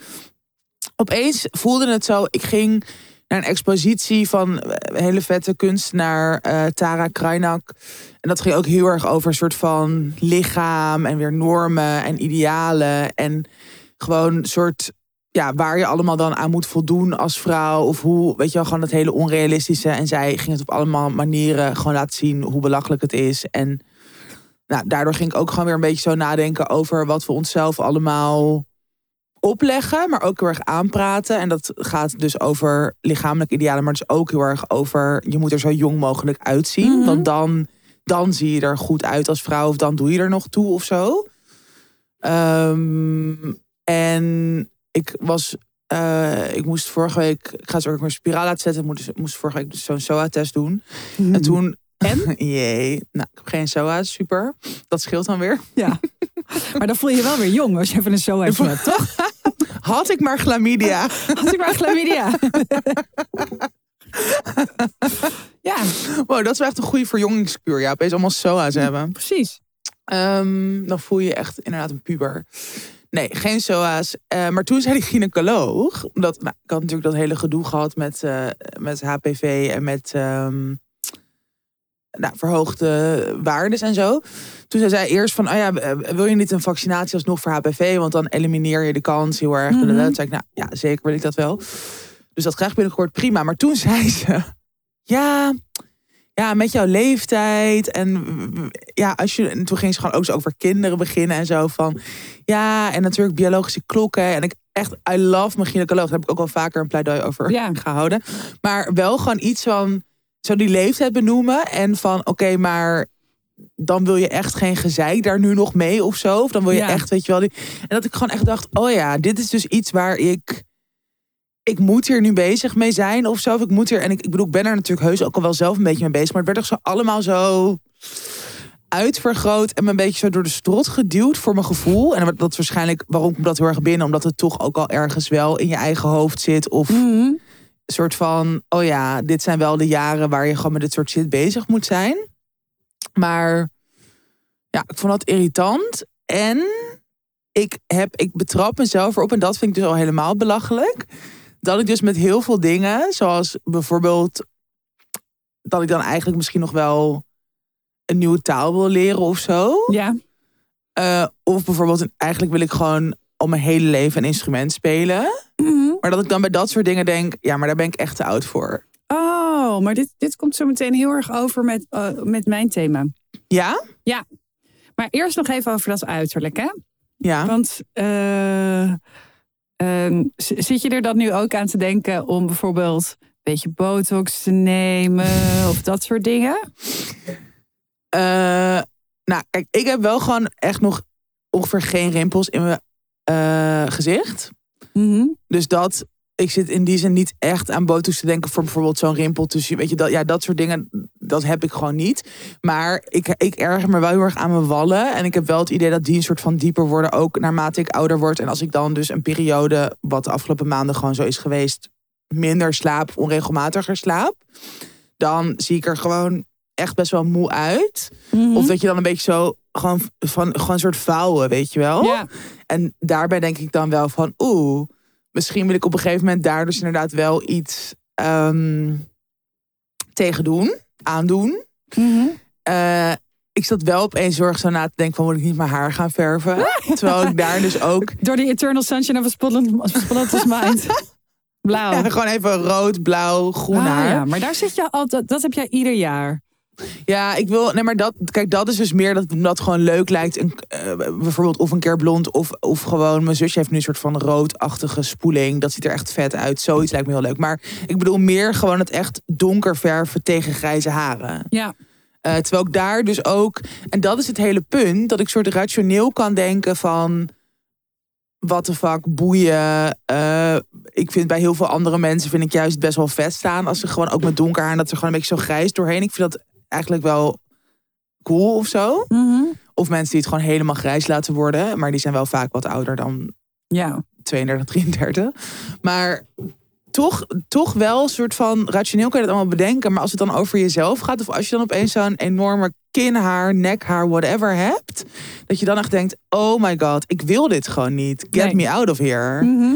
opeens voelde het zo, ik ging naar een expositie van een hele vette kunstenaar eh, Tara Krajnak. En dat ging ook heel erg over een soort van lichaam en weer normen en idealen. En gewoon een soort, ja, waar je allemaal dan aan moet voldoen als vrouw. Of hoe, weet je wel, gewoon dat hele onrealistische. En zij ging het op allemaal manieren gewoon laten zien hoe belachelijk het is. En nou, daardoor ging ik ook gewoon weer een beetje zo nadenken over wat we onszelf allemaal opleggen, maar ook heel erg aanpraten. En dat gaat dus over lichamelijke idealen, maar dus ook heel erg over je moet er zo jong mogelijk uitzien. Mhm. Want dan, dan zie je er goed uit als vrouw, of dan doe je er nog toe of zo. Ehm, en ik was, eh, ik moest vorige week, ik ga zo ook mijn spiraal laten zetten. Ik moest, moest vorige week dus zo'n SOA-test doen. En toen. En? Jee. Nou, ik heb geen SOA, super. Dat scheelt dan weer. Ja. Maar dan voel je je wel weer jong als je even een even hebt, toch? Had ik maar chlamydia. Als ik maar chlamydia. ja, Wow, dat is wel echt een goede verjongingskuur. Ja, opeens allemaal SOA's hebben. precies. Ehm, dan voel je je echt inderdaad een puber. Nee, geen SOA's. Eh, maar toen zei die gynaecoloog... Omdat, nou, ik had natuurlijk dat hele gedoe gehad met, eh, met HPV en met... ehm, nou, verhoogde waardes en zo. Toen zei zij eerst van, oh ja, eh, wil je niet een vaccinatie alsnog voor HPV? Want dan elimineer je de kans heel erg. Mhm. Toen zei ik, nou ja, zeker wil ik dat wel. Dus dat krijg ik binnenkort prima. Maar toen zei ze, ja, ja, met jouw leeftijd. En ja, als je. En toen ging ze gewoon ook zo over kinderen beginnen en zo van. Ja, en natuurlijk biologische klokken. En ik echt, I love mijn gynaecoloog. Daar heb ik ook al vaker een pleidooi over Ja. gehouden. Maar wel gewoon iets van. Zo die leeftijd benoemen. En van, oké, maar dan wil je echt geen gezeik daar nu nog mee of zo. Of dan wil je Ja. echt, weet je wel. Die, en dat ik gewoon echt dacht, oh ja, dit is dus iets waar ik ik moet hier nu bezig mee zijn of zo. Of ik moet hier. En ik, ik bedoel, ik ben er natuurlijk heus ook al wel zelf een beetje mee bezig. Maar het werd toch zo allemaal zo uitvergroot en me een beetje zo door de strot geduwd voor mijn gevoel. En dat is waarschijnlijk waarom ik dat heel erg binnen, omdat het toch ook al ergens wel in je eigen hoofd zit. Of Mhm. een soort van, oh ja, dit zijn wel de jaren waar je gewoon met dit soort shit bezig moet zijn. Maar ja, ik vond dat irritant. En ik, heb, ik betrap mezelf erop, en dat vind ik dus al helemaal belachelijk. Dat ik dus met heel veel dingen, zoals bijvoorbeeld dat ik dan eigenlijk misschien nog wel een nieuwe taal wil leren of zo. Ja. Eh, of bijvoorbeeld, eigenlijk wil ik gewoon al mijn hele leven een instrument spelen. Mhm. Maar dat ik dan bij dat soort dingen denk, ja, maar daar ben ik echt te oud voor. Oh, maar dit, dit komt zo meteen heel erg over met, eh, met mijn thema. Ja? Maar eerst nog even over dat uiterlijk, hè? Ja. Want eh, ehm, zit je er dan nu ook aan te denken om bijvoorbeeld een beetje botox te nemen of dat soort dingen? Eh, nou, kijk, ik heb wel gewoon echt nog ongeveer geen rimpels in mijn eh, gezicht. Mhm. Dus dat, ik zit in die zin niet echt aan botox te denken voor bijvoorbeeld zo'n rimpel tussen, weet je, dat, ja, dat soort dingen, dat heb ik gewoon niet. Maar ik, ik erger me wel heel erg aan mijn wallen. En ik heb wel het idee dat die een soort van dieper worden, ook naarmate ik ouder word. En als ik dan dus een periode, wat de afgelopen maanden gewoon zo is geweest, minder slaap, onregelmatiger slaap, dan zie ik er gewoon echt best wel moe uit. Mhm. Of dat je dan een beetje zo gewoon van gewoon een soort vouwen, weet je wel. Ja. En daarbij denk ik dan wel van, oeh, misschien wil ik op een gegeven moment daar dus inderdaad wel iets ehm, tegen doen, aandoen. Mhm. Eh, ik zat wel opeens zorg zo na te denken van, moet ik niet mijn haar gaan verven? Terwijl ik daar dus ook Door die Eternal Sunshine of a Spotless Spotless Mind. Blauw. ja, gewoon even rood, blauw, groen Ah, haar. ja, maar daar zit je altijd, dat heb jij ieder jaar. Ja, ik wil. Nee, maar dat. Kijk, dat is dus meer dat dat gewoon leuk lijkt. Een, eh, bijvoorbeeld of een keer blond. Of, of gewoon. Mijn zusje heeft nu een soort van roodachtige spoeling. Dat ziet er echt vet uit. Zoiets lijkt me heel leuk. Maar ik bedoel meer gewoon het echt donker verven tegen grijze haren. Ja. Eh, terwijl ik daar dus ook. En dat is het hele punt. Dat ik soort rationeel kan denken van. Wat de fuck, boeien. Eh, ik vind bij heel veel andere mensen vind ik juist best wel vet staan. Als ze gewoon ook met donker haar. En dat er gewoon een beetje zo grijs doorheen. Ik vind dat eigenlijk wel cool of zo. Mhm. Of mensen die het gewoon helemaal grijs laten worden. Maar die zijn wel vaak wat ouder dan Ja. 32, 33. Maar toch, toch wel een soort van rationeel kan je dat allemaal bedenken. Maar als het dan over jezelf gaat, of als je dan opeens zo'n enorme kinhaar, nekhaar, whatever hebt, dat je dan echt denkt: oh my god, ik wil dit gewoon niet. Get Nee. me out of here. Mhm.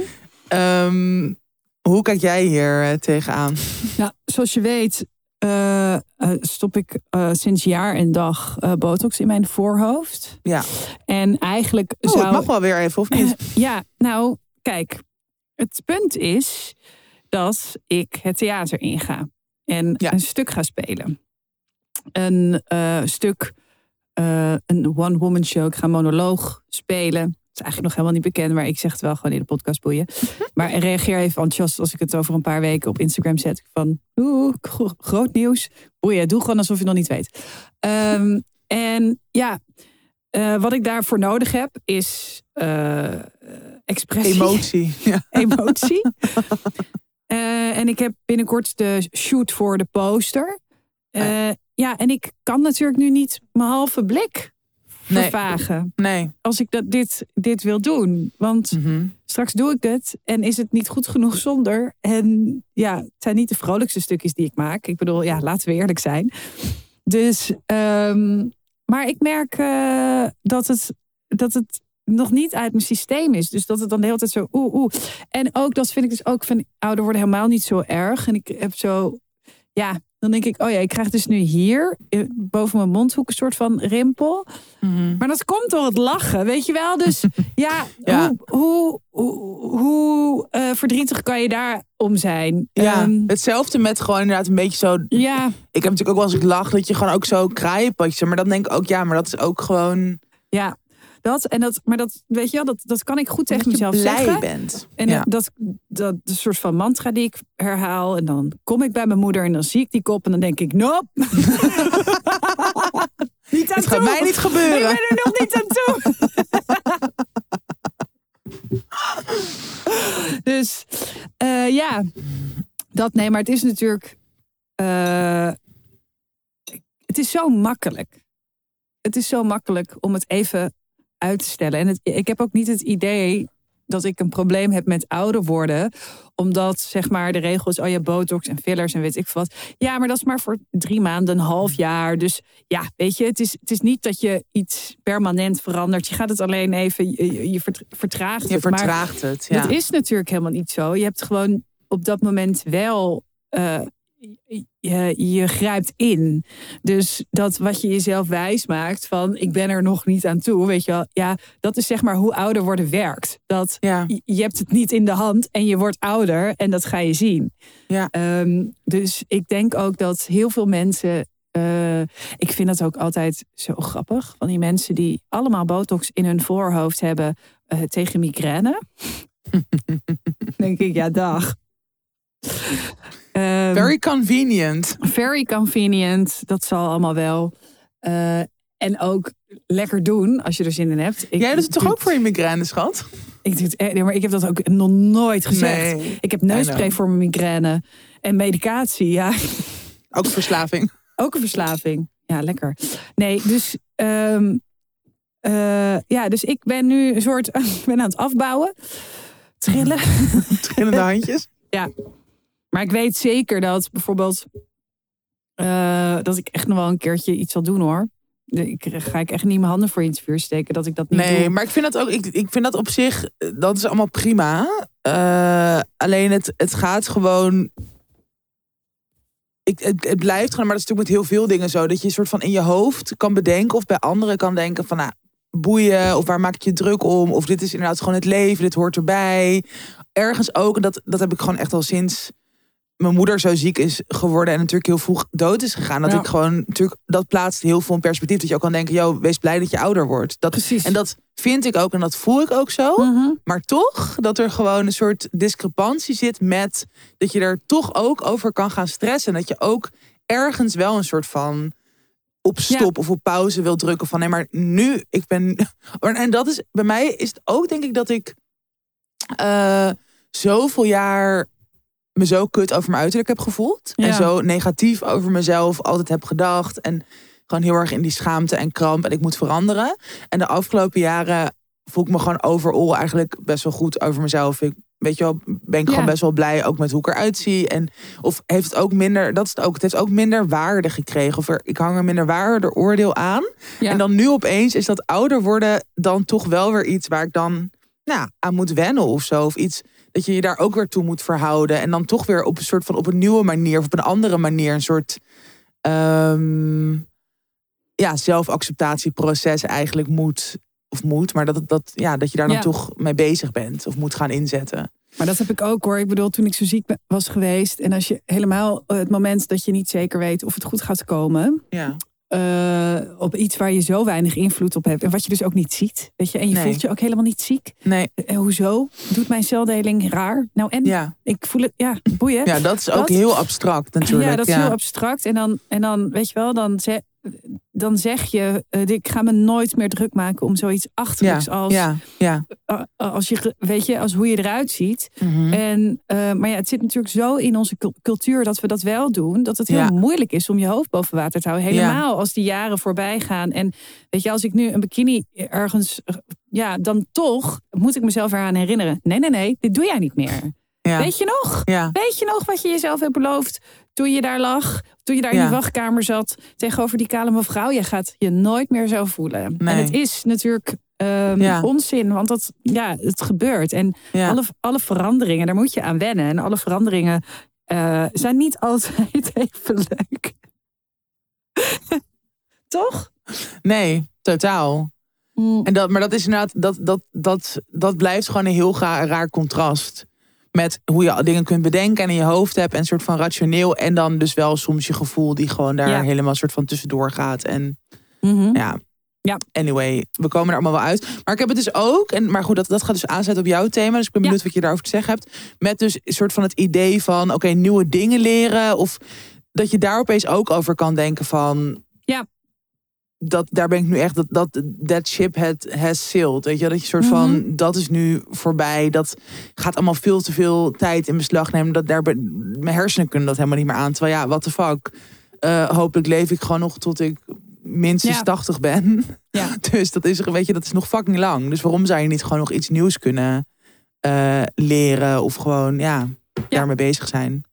Ehm, hoe kijk jij hier eh, tegenaan? Nou, zoals je weet eh, stop ik eh, sinds jaar en dag botox in mijn voorhoofd. Ja. En eigenlijk Oh, zou... het mag wel weer even, of niet? Ja, nou, kijk. Het punt is dat ik het theater inga. En Ja. een stuk ga spelen. Een stuk, een one-woman show. Ik ga monoloog spelen. Het is eigenlijk nog helemaal niet bekend, maar ik zeg het wel gewoon in de podcast boeien. Maar reageer even enthousiast als ik het over een paar weken op Instagram zet. Van, oeh, gro- groot nieuws. Boeien, doe gewoon alsof je nog niet weet. Ehm, en ja, eh, wat ik daarvoor nodig heb is eh, expressie. Emotie. Ja. Emotie. Eh, en ik heb binnenkort de shoot voor de poster. Ja, en ik kan natuurlijk nu niet mijn halve blik. Vervagen. Nee. Als ik dat, dit, dit wil doen. Want Mhm. straks doe ik het en is het niet goed genoeg zonder. En ja, het zijn niet de vrolijkste stukjes die ik maak. Ik bedoel, ja, laten we eerlijk zijn. Dus, ehm, maar ik merk eh, dat, het, dat het nog niet uit mijn systeem is. Dus dat het dan de hele tijd zo oeh, oeh. En ook, dat vind ik dus ook van ouder worden helemaal niet zo erg. En ik heb zo, ja, dan denk ik, oh ja, ik krijg dus nu hier eh, boven mijn mondhoek een soort van rimpel. Mhm. Maar dat komt door het lachen, weet je wel? Dus ja, Ja. hoe, hoe, hoe, hoe, eh, verdrietig kan je daar om zijn? Ja, Ehm, hetzelfde met gewoon inderdaad een beetje zo ja, Ik heb natuurlijk ook wel als ik lach dat je gewoon ook zo kraaienpotjes. Maar dan denk ik ook, ja, maar dat is ook gewoon ja. Dat, en dat, maar dat, weet je wel, dat, dat kan ik goed tegen dat je mezelf blij zeggen. bent. En ja. dat, dat, de soort van mantra die ik herhaal. En dan kom ik bij mijn moeder en dan zie ik die kop. En dan denk ik, nope. niet aan Het gaat toe. mij niet Ik gebeuren. ben er nog niet aan toe. dus, Eh, ja, dat nee, maar het is natuurlijk. eh, het is zo makkelijk. Het is zo makkelijk om het even uit te stellen. En het, ik heb ook niet het idee dat ik een probleem heb met ouder worden. Omdat zeg maar de regels, oh ja, botox en fillers en weet ik veel wat. Ja, maar dat is maar voor drie maanden, een half jaar. Dus ja, weet je, het is, het is niet dat je iets permanent verandert. Je gaat het alleen even, je, je- je vert- vertraagt Je het. Maar vertraagt het. Ja. dat is natuurlijk helemaal niet zo. Je hebt gewoon op dat moment wel. eh, je, je grijpt in. Dus dat wat je jezelf wijs maakt van ik ben er nog niet aan toe, weet je wel. Ja, dat is zeg maar hoe ouder worden werkt. Dat ja. je- je hebt het niet in de hand en je wordt ouder en dat ga je zien. Ja. Ehm, dus ik denk ook dat heel veel mensen. eh, ik vind dat ook altijd zo grappig. Van die mensen die allemaal botox in hun voorhoofd hebben eh, tegen migraine. denk ik, ja, dag. Ehm, Very convenient. very convenient. Dat zal allemaal wel. Eh, en ook lekker doen als je er zin in hebt. Ik Jij doet het toch ook voor je migraine, schat? Ik, doe het, echt- nee, maar ik heb dat ook nog nooit gezegd. Nee. Ik heb neusspray know. voor mijn migraine. En medicatie, ja. Ook verslaving. Ook een verslaving. Ja, lekker. Nee, dus... ehm, eh, ja, dus ik ben nu een soort... ik ben aan het afbouwen. Trillen. Trillende handjes. Maar ik weet zeker dat bijvoorbeeld... eh, dat ik echt nog wel een keertje iets zal doen, hoor. Ik ga ik echt niet mijn handen voor je in het vuur steken dat ik dat niet Nee, doe. maar ik vind dat ook. Ik, ik vind dat op zich. eh, Dat is allemaal prima. Eh, alleen het, het gaat gewoon. Ik, het, het blijft gewoon, maar dat is natuurlijk met heel veel dingen zo. Dat je een soort van in je hoofd kan bedenken. Of bij anderen kan denken van nou, boeien. Of waar maak ik je druk om. Of dit is inderdaad gewoon het leven. Dit hoort erbij. Ergens ook. En dat, dat heb ik gewoon echt al sinds mijn moeder zo ziek is geworden. En natuurlijk heel vroeg dood is gegaan. Dat Ja. ik gewoon natuurlijk. Dat plaatst heel veel in perspectief. Dat je ook kan denken. Yo, wees blij dat je ouder wordt. Dat Precies. en dat vind ik ook en dat voel ik ook zo. Mhm. Maar toch dat er gewoon een soort discrepantie zit met dat je er toch ook over kan gaan stressen. Dat je ook ergens wel een soort van op stop of op pauze wil drukken van nee, maar nu ik ben. En dat is bij mij is het ook denk ik dat ik eh, zoveel jaar me zo kut over mijn uiterlijk heb gevoeld. Ja. En zo negatief over mezelf altijd heb gedacht. En gewoon heel erg in die schaamte en kramp. En ik moet veranderen. En de afgelopen jaren voel ik me gewoon overal eigenlijk best wel goed over mezelf. Ik, weet je wel, ben ik Ja. gewoon best wel blij ook met hoe ik eruit zie. En of heeft het ook minder, dat is het ook, het heeft ook minder waarde gekregen. Of er, ik hang er minder waarde oordeel aan. Ja. En dan nu opeens is dat ouder worden dan toch wel weer iets waar ik dan nou, aan moet wennen of zo. Of iets dat je je daar ook weer toe moet verhouden. En dan toch weer op een soort van op een nieuwe manier of op een andere manier een soort ehm, ja, zelfacceptatieproces eigenlijk moet. Of moet, maar dat, dat, ja, dat je daar dan Ja. toch mee bezig bent of moet gaan inzetten. Maar dat heb ik ook hoor. Ik bedoel, toen ik zo ziek was geweest. En als je helemaal eh, het moment dat je niet zeker weet of het goed gaat komen. Ja. Eh, op iets waar je zo weinig invloed op hebt. En wat je dus ook niet ziet. Weet je, en je Nee. voelt je ook helemaal niet ziek. Nee, En hoezo? Doet mijn celdeling raar? Nou en? ja. Ik voel het, ja, boeien. ja, dat is ook heel abstract natuurlijk. Ja, dat is heel abstract. En dan, en dan weet je wel, dan, ze, dan zeg je, eh, ik ga me nooit meer druk maken om zoiets achterlijks als, ja, ja. als je, weet je, als hoe je eruit ziet. Mhm. En, eh, maar ja, het zit natuurlijk zo in onze cul- cultuur dat we dat wel doen, dat het heel moeilijk is om je hoofd boven water te houden. Helemaal als die jaren voorbij gaan. En weet je, als ik nu een bikini ergens, ja, dan toch moet ik mezelf eraan herinneren. Nee, nee, nee, dit doe jij niet meer. ja. Weet je nog? ja. Weet je nog wat je jezelf hebt beloofd toen je daar lag? Toen je daar in Ja. die wachtkamer zat tegenover die kale mevrouw? Je gaat je nooit meer zo voelen. Nee. En het is natuurlijk ehm, Ja. onzin, want dat, ja, het gebeurt. En ja. alle, alle veranderingen, daar moet je aan wennen. En alle veranderingen eh, zijn niet altijd even leuk. Toch? Nee, totaal. En dat, maar dat is inderdaad, dat, dat, dat, dat blijft gewoon een heel raar contrast. Met hoe je dingen kunt bedenken en in je hoofd hebt. En een soort van rationeel. En dan dus wel soms je gevoel die gewoon daar Ja. helemaal een soort van tussendoor gaat. En Mhm. ja. Ja. Anyway, we komen er allemaal wel uit. Maar ik heb het dus ook, en, maar goed, dat, dat gaat dus aanzetten op jouw thema. Dus ik ben Ja. benieuwd wat je daarover te zeggen hebt. Met dus een soort van het idee van, oké, nieuwe dingen leren. Of dat je daar opeens ook over kan denken van... Ja. dat, daar ben ik nu echt, dat, dat that ship had, has sailed. Weet je, dat je soort van, Mhm. dat is nu voorbij. Dat gaat allemaal veel te veel tijd in beslag nemen. Dat daar, mijn hersenen kunnen dat helemaal niet meer aan. Terwijl ja, what the fuck. Eh, hopelijk leef ik gewoon nog tot ik minstens Ja. 80 ben. Ja. Dus dat is, weet je, dat is nog fucking lang. Dus waarom zou je niet gewoon nog iets nieuws kunnen eh, leren of gewoon, ja, daarmee bezig zijn?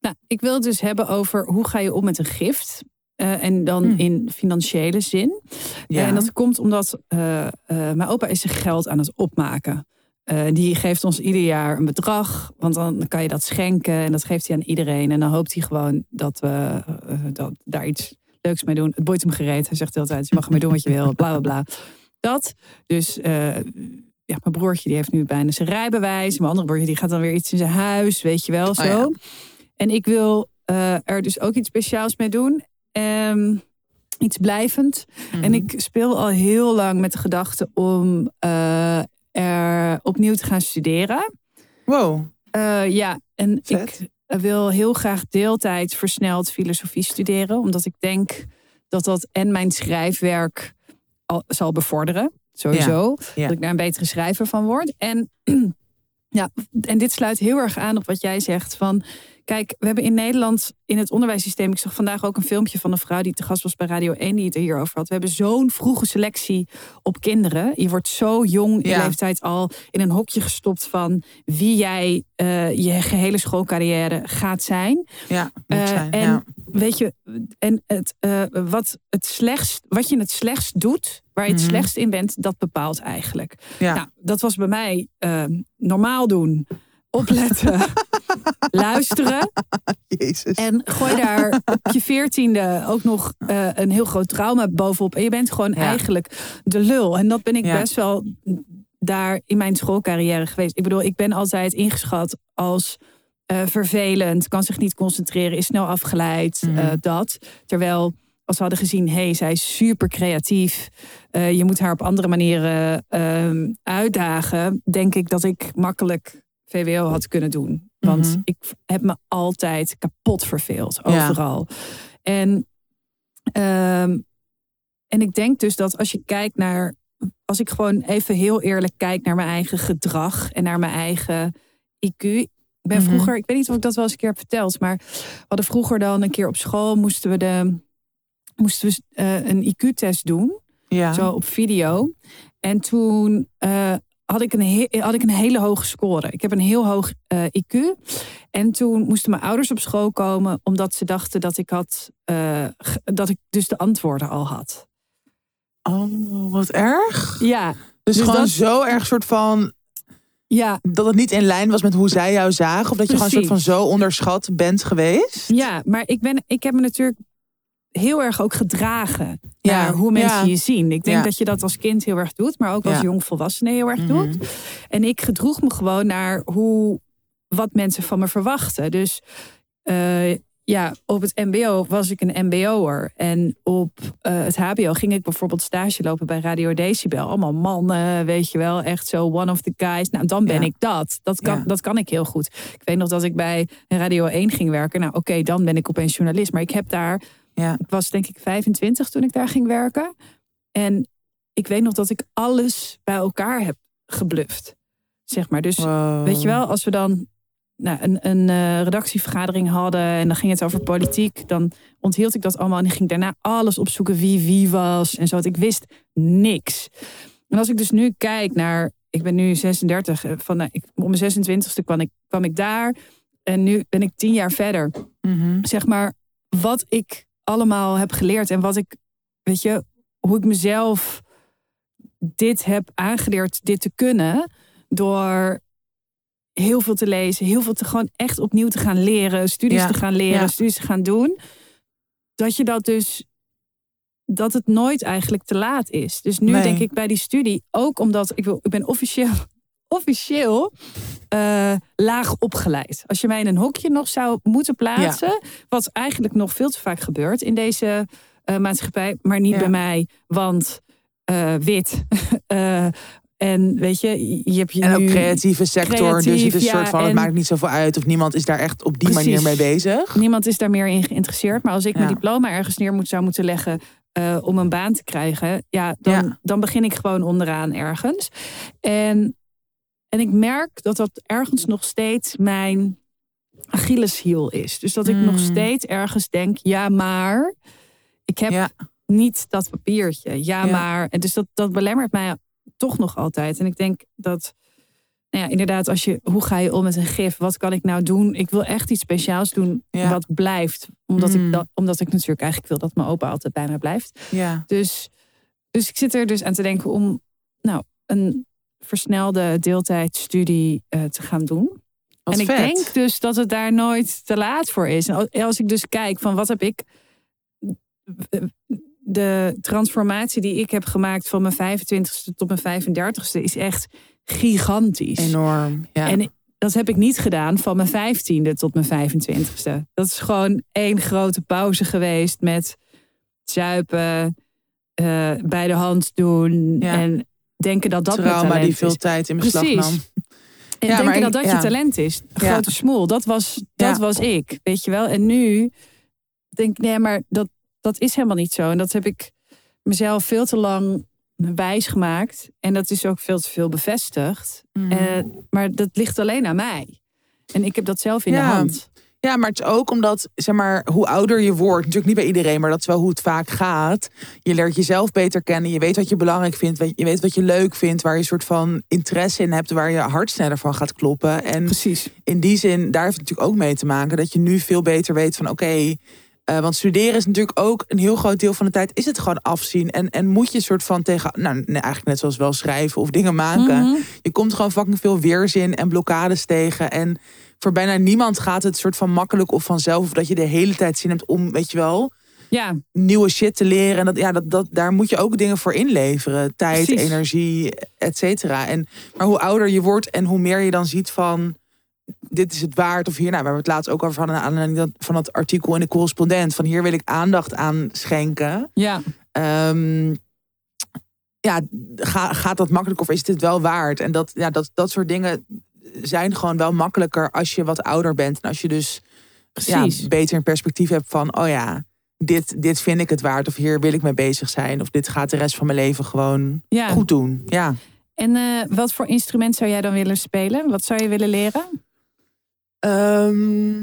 Nou, ik wil het dus hebben over hoe ga je om met een gift. Eh, en dan Hmm. in financiële zin. Ja. En dat komt omdat eh, eh, mijn opa is zijn geld aan het opmaken. Eh, die geeft ons ieder jaar een bedrag, want dan kan je dat schenken en dat geeft hij aan iedereen. En dan hoopt hij gewoon dat we eh, dat, daar iets leuks mee doen. Het boeit hem gereed. Hij zegt de hele tijd, je mag ermee doen wat je wil, bla bla bla. Dat. Dus eh, ja, mijn broertje die heeft nu bijna zijn rijbewijs. Mijn andere broertje die gaat dan weer iets in zijn huis, weet je wel, zo. ja. En ik wil eh, er dus ook iets speciaals mee doen. Ehm, iets blijvend. Mhm. En ik speel al heel lang met de gedachte om eh, er opnieuw te gaan studeren. Wow. Eh, ja, en Vet. ik wil heel graag deeltijd versneld filosofie studeren. Omdat ik denk dat dat en mijn schrijfwerk al, zal bevorderen. Sowieso. Ja. Dat ik daar een betere schrijver van word. En, ja, en dit sluit heel erg aan op wat jij zegt. Van, kijk, we hebben in Nederland in het onderwijssysteem... Ik zag vandaag ook een filmpje van een vrouw die te gast was bij Radio 1... die het er hierover had. We hebben zo'n vroege selectie op kinderen. Je wordt zo jong in Ja. leeftijd al in een hokje gestopt... van wie jij eh, je gehele schoolcarrière gaat zijn. Ja, Eh, zijn. en ja. weet je, en het, eh, wat, het slechtst, wat je het slechtst doet, waar je het Mhm. slechtst in bent, dat bepaalt eigenlijk. Ja. Nou, dat was bij mij normaal doen, opletten, luisteren. Jezus. En gooi daar op je veertiende ook nog eh, een heel groot trauma bovenop. En je bent gewoon Ja. eigenlijk de lul. En dat ben ik Ja. best wel daar in mijn schoolcarrière geweest. Ik bedoel, ik ben altijd ingeschat als eh, vervelend, kan zich niet concentreren, is snel afgeleid, Mhm. eh, dat. Terwijl als we hadden gezien, hé, hey, zij is super creatief. eh, je moet haar op andere manieren ehm, uitdagen. Denk ik dat ik makkelijk VWO had kunnen doen. Want Mhm. ik heb me altijd kapot verveeld, Ja. overal. En, ehm, en ik denk dus dat als je kijkt naar... Als ik gewoon even heel eerlijk kijk naar mijn eigen gedrag... en naar mijn eigen IQ... Ik ben Mhm. vroeger, ik weet niet of ik dat wel eens een keer heb verteld... maar we hadden vroeger dan een keer op school... moesten we, de, moesten we eh, een IQ-test doen ja. zo op video. En toen eh, had, ik een had ik een hele hoge score. Ik heb een heel hoog eh, IQ. En toen moesten mijn ouders op school komen, omdat ze dachten dat ik had eh, dat ik dus de antwoorden al had. Oh, wat erg. Ja, Dus, Dus gewoon dat- zo erg soort van ja, dat het niet in lijn was met hoe zij jou zagen, of dat je gewoon soort van zo onderschat bent geweest. ja. Maar ik ben, ik heb me natuurlijk heel erg ook gedragen Ja, naar hoe mensen ja. je zien. Ik denk Ja. dat je dat als kind heel erg doet, maar ook als jongvolwassene heel erg doet. Mhm. En ik gedroeg me gewoon naar hoe, wat mensen van me verwachten. Dus eh, ja, op het MBO was ik een MBO'er. En op eh, het HBO ging ik bijvoorbeeld stage lopen bij Radio Decibel. Allemaal mannen, weet je wel. Echt zo one of the guys. Nou, dan ben Ja. ik dat. Dat kan, Ja. dat kan ik heel goed. Ik weet nog dat ik bij Radio 1 ging werken. Nou, oké, dan ben ik opeens journalist. Maar ik heb daar Ja. ik was denk ik 25 toen ik daar ging werken. En ik weet nog dat ik alles bij elkaar heb gebluft. Zeg maar. Dus Wow. weet je wel, als we dan nou, een, een eh, redactievergadering hadden en dan ging het over politiek, dan onthield ik dat allemaal en ik ging daarna alles opzoeken wie wie was en zo. Want ik wist niks. En als ik dus nu kijk naar, ik ben nu 36, eh, van, nou, ik, op mijn 26e kwam ik, kwam ik daar en nu ben ik tien jaar verder Mhm. zeg maar, wat ik allemaal heb geleerd en wat ik, weet je, hoe ik mezelf dit heb aangeleerd, dit te kunnen, door heel veel te lezen, heel veel te gewoon echt opnieuw te gaan leren, studies Ja, te gaan leren, ja. studies te gaan doen, dat je dat dus, dat het nooit eigenlijk te laat is. Dus nu Nee. denk ik bij die studie, ook omdat ik, wil, ik ben officieel, officieel eh, laag opgeleid. Als je mij in een hokje nog zou moeten plaatsen, wat eigenlijk nog veel te vaak gebeurt in deze eh, maatschappij, maar niet Ja. bij mij, want eh, wit. En weet je, je hebt je En ook nu creatieve sector, dus het is een ja, soort van, het maakt niet zoveel uit of niemand is daar echt op die Precies. manier mee bezig. Niemand is daar meer in geïnteresseerd. Maar als ik mijn diploma ergens neer moet, zou moeten leggen, om een baan te krijgen, ja dan, Ja. dan begin ik gewoon onderaan ergens. En, en ik merk dat dat ergens nog steeds mijn Achilleshiel is. Dus dat ik nog Mm. steeds ergens denk, ja maar, ik heb Ja. niet dat papiertje. Ja, Ja. maar. En dus dat, dat belemmert mij toch nog altijd. En ik denk dat, nou ja, inderdaad, als je, hoe ga je om met een gif? Wat kan ik nou doen? Ik wil echt iets speciaals doen Ja. wat blijft. Omdat, Mm. ik dat, omdat ik natuurlijk eigenlijk wil dat mijn opa altijd bij mij blijft. Ja. Dus, dus ik zit er dus aan te denken om nou, een versnelde deeltijdstudie eh, te gaan doen. Wat en ik vet. denk dus dat het daar nooit te laat voor is. En als- ik dus kijk van wat heb ik. De transformatie die ik heb gemaakt van mijn 25ste tot mijn 35ste is echt gigantisch. Enorm. Ja. En dat heb ik niet gedaan van mijn 15e tot mijn 25ste. Dat is gewoon één grote pauze geweest met zuipen, eh, bij de hand doen Ja. en denken dat dat mijn Trauma talent die veel is. tijd in beslag Precies. nam. En Ja, denken ik- dat dat je talent is. Grote smoel. Dat was, dat was ik. Weet je wel. En nu denk ik, nee, maar dat, dat is helemaal niet zo. En dat heb ik mezelf veel te lang wijs gemaakt. En dat is ook veel te veel bevestigd. Mhm. Eh, maar dat ligt alleen aan mij. En ik heb dat zelf in de hand. Ja, maar het is ook omdat, zeg maar, hoe ouder je wordt, natuurlijk niet bij iedereen, maar dat is wel hoe het vaak gaat. Je leert jezelf beter kennen, je weet wat je belangrijk vindt, je weet wat je leuk vindt, waar je een soort van interesse in hebt, waar je hart sneller van gaat kloppen. En Precies. in die zin, daar heeft het natuurlijk ook mee te maken dat je nu veel beter weet van oké. eh, want studeren is natuurlijk ook een heel groot deel van de tijd is het gewoon afzien. En, en moet je een soort van tegen, nou nee, eigenlijk net zoals wel schrijven of dingen maken. Mhm. Je komt gewoon fucking veel weerzin en blokkades tegen. En voor bijna niemand gaat het soort van makkelijk of vanzelf. Of dat je de hele tijd zin hebt om, weet je wel, Ja, nieuwe shit te leren. En dat, ja, dat, dat, daar moet je ook dingen voor inleveren. Tijd, Precies. energie, et cetera. En, maar hoe ouder je wordt en hoe meer je dan ziet van... Dit is het waard. Of hier, nou, we hebben het laatst ook over aanleiding dat- van dat artikel in de correspondent. Van hier wil ik aandacht aan schenken. ja. Ehm, ja, ga, gaat dat makkelijk of is dit wel waard? En dat, ja, dat, dat soort dingen zijn gewoon wel makkelijker als je wat ouder bent. En als je dus ja, beter een perspectief hebt van, oh ja, dit, dit vind ik het waard. Of hier wil ik mee bezig zijn. Of dit gaat de rest van mijn leven gewoon ja. goed doen. Ja. En eh, wat voor instrument zou jij dan willen spelen? Wat zou je willen leren? Ehm,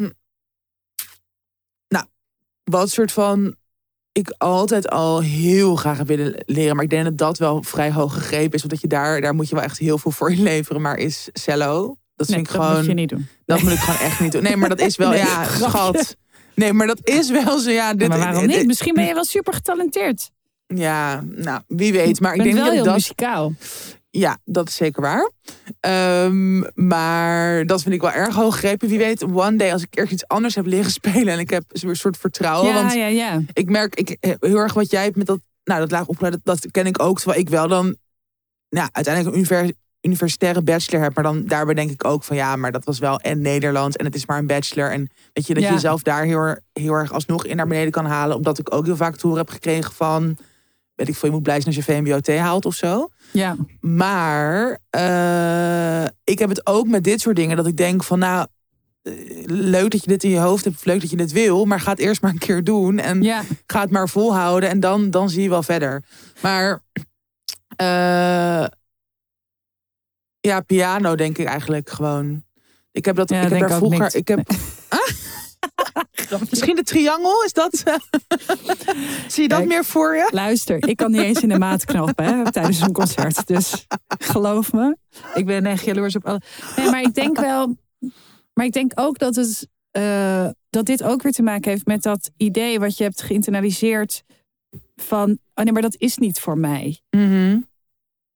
nou, wat soort van ik altijd al heel graag heb willen leren. Maar ik denk dat dat wel vrij hoog gegrepen is. Omdat je daar, daar moet je wel echt heel veel voor inleveren. Maar is cello. Dat Nee, vind ik dat gewoon. moet je niet doen. Dat moet ik gewoon echt niet doen. Nee, maar dat is wel, Nee, ja, schat. Nee, maar dat is wel zo. Ja, dit, maar waarom dit- niet? Misschien ben je wel super getalenteerd. Ja, nou, wie weet. Maar Ik ik ben denk wel dat heel dat. muzikaal. Ja, dat is zeker waar. Ehm, maar dat vind ik wel erg hoog gegrepen. Wie weet, one day als ik ergens iets anders heb leren spelen en ik heb een soort vertrouwen. ja, want ja, ja. ik merk ik, eh, heel erg wat jij hebt met dat, nou, dat laag opgeleid, dat, dat ken ik ook. Terwijl ik wel dan, nou, uiteindelijk een universitaire bachelor heb. Maar dan daarbij denk ik ook van ja, maar dat was wel en Nederlands en het is maar een bachelor. En weet je, dat Ja. je jezelf daar heel, erg- heel erg alsnog in naar beneden kan halen. Omdat ik ook heel vaak horen heb gekregen van, weet ik veel, je moet blij zijn als je VMBOT haalt of zo. ja. Maar eh, ik heb het ook met dit soort dingen dat ik denk van nou, eh, leuk dat je dit in je hoofd hebt, of leuk dat je dit wil, maar ga het eerst maar een keer doen en Ja, ga het maar volhouden en dan, dan zie je wel verder. Maar eh, ja, piano denk ik eigenlijk gewoon. Ik heb dat, Ja, ik heb daar vroeger, ik heb misschien de triangel, is dat? zie je dat Kijk. meer voor je? luister, ik kan niet eens in de maat knopen hè, tijdens een concert. Dus geloof me, ik ben echt jaloers op alle. Nee, maar ik denk wel, maar ik denk ook dat het, eh, dat dit ook weer te maken heeft met dat idee wat je hebt geïnternaliseerd van, oh nee, maar dat is niet voor mij. Mhm.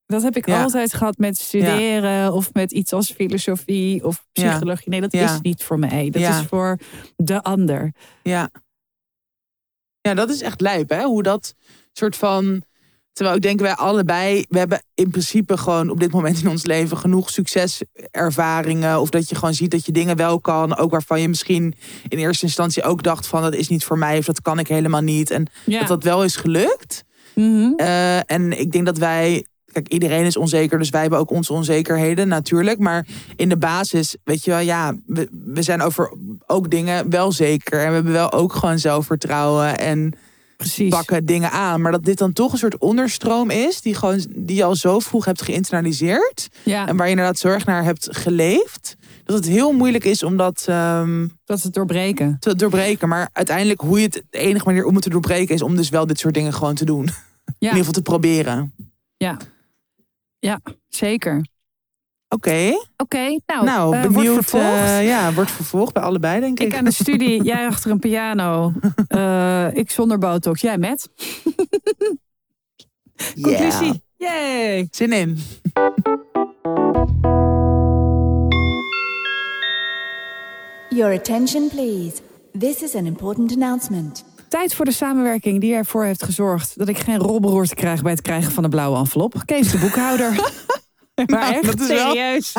Dat heb ik Ja. altijd gehad met studeren of met iets als filosofie of psychologie. Nee, dat is niet voor mij. Dat is voor de ander. Ja. Ja, dat is echt lijp, hè? Hoe dat soort van. Terwijl ik denk wij allebei, we hebben in principe gewoon op dit moment in ons leven genoeg succeservaringen. Of dat je gewoon ziet dat je dingen wel kan. Ook waarvan je misschien in eerste instantie ook dacht van dat is niet voor mij of dat kan ik helemaal niet. En Ja. dat dat wel is gelukt. Mhm. Eh, en ik denk dat wij. Kijk, iedereen is onzeker, dus wij hebben ook onze onzekerheden natuurlijk. Maar in de basis, weet je wel, ja, we, we zijn over ook dingen wel zeker. En we hebben wel ook gewoon zelfvertrouwen. En Precies. pakken dingen aan. Maar dat dit dan toch een soort onderstroom is. Die, gewoon, die je al zo vroeg hebt geïnternaliseerd. Ja, En waar je inderdaad zorg naar hebt geleefd. Dat het heel moeilijk is om dat ehm, dat het doorbreken. te doorbreken. Maar uiteindelijk hoe je het, de enige manier om het te doorbreken is om dus wel dit soort dingen gewoon te doen. In Ja, ieder geval te proberen. Zeker. Oké. Oké, nou, Nou, eh, wordt benieuwd. vervolgd. eh, ja, wordt vervolgd bij allebei, denk ik. ik aan de studie, jij achter een piano. Eh, ik zonder botox, jij met. Conclusie. Yay! Zin in. Your attention, please. This is an important announcement. Tijd voor de samenwerking die ervoor heeft gezorgd dat ik geen robberoerte krijg bij het krijgen van een blauwe envelop. Kees de boekhouder. maar Nou, echt dat is wel- serieus.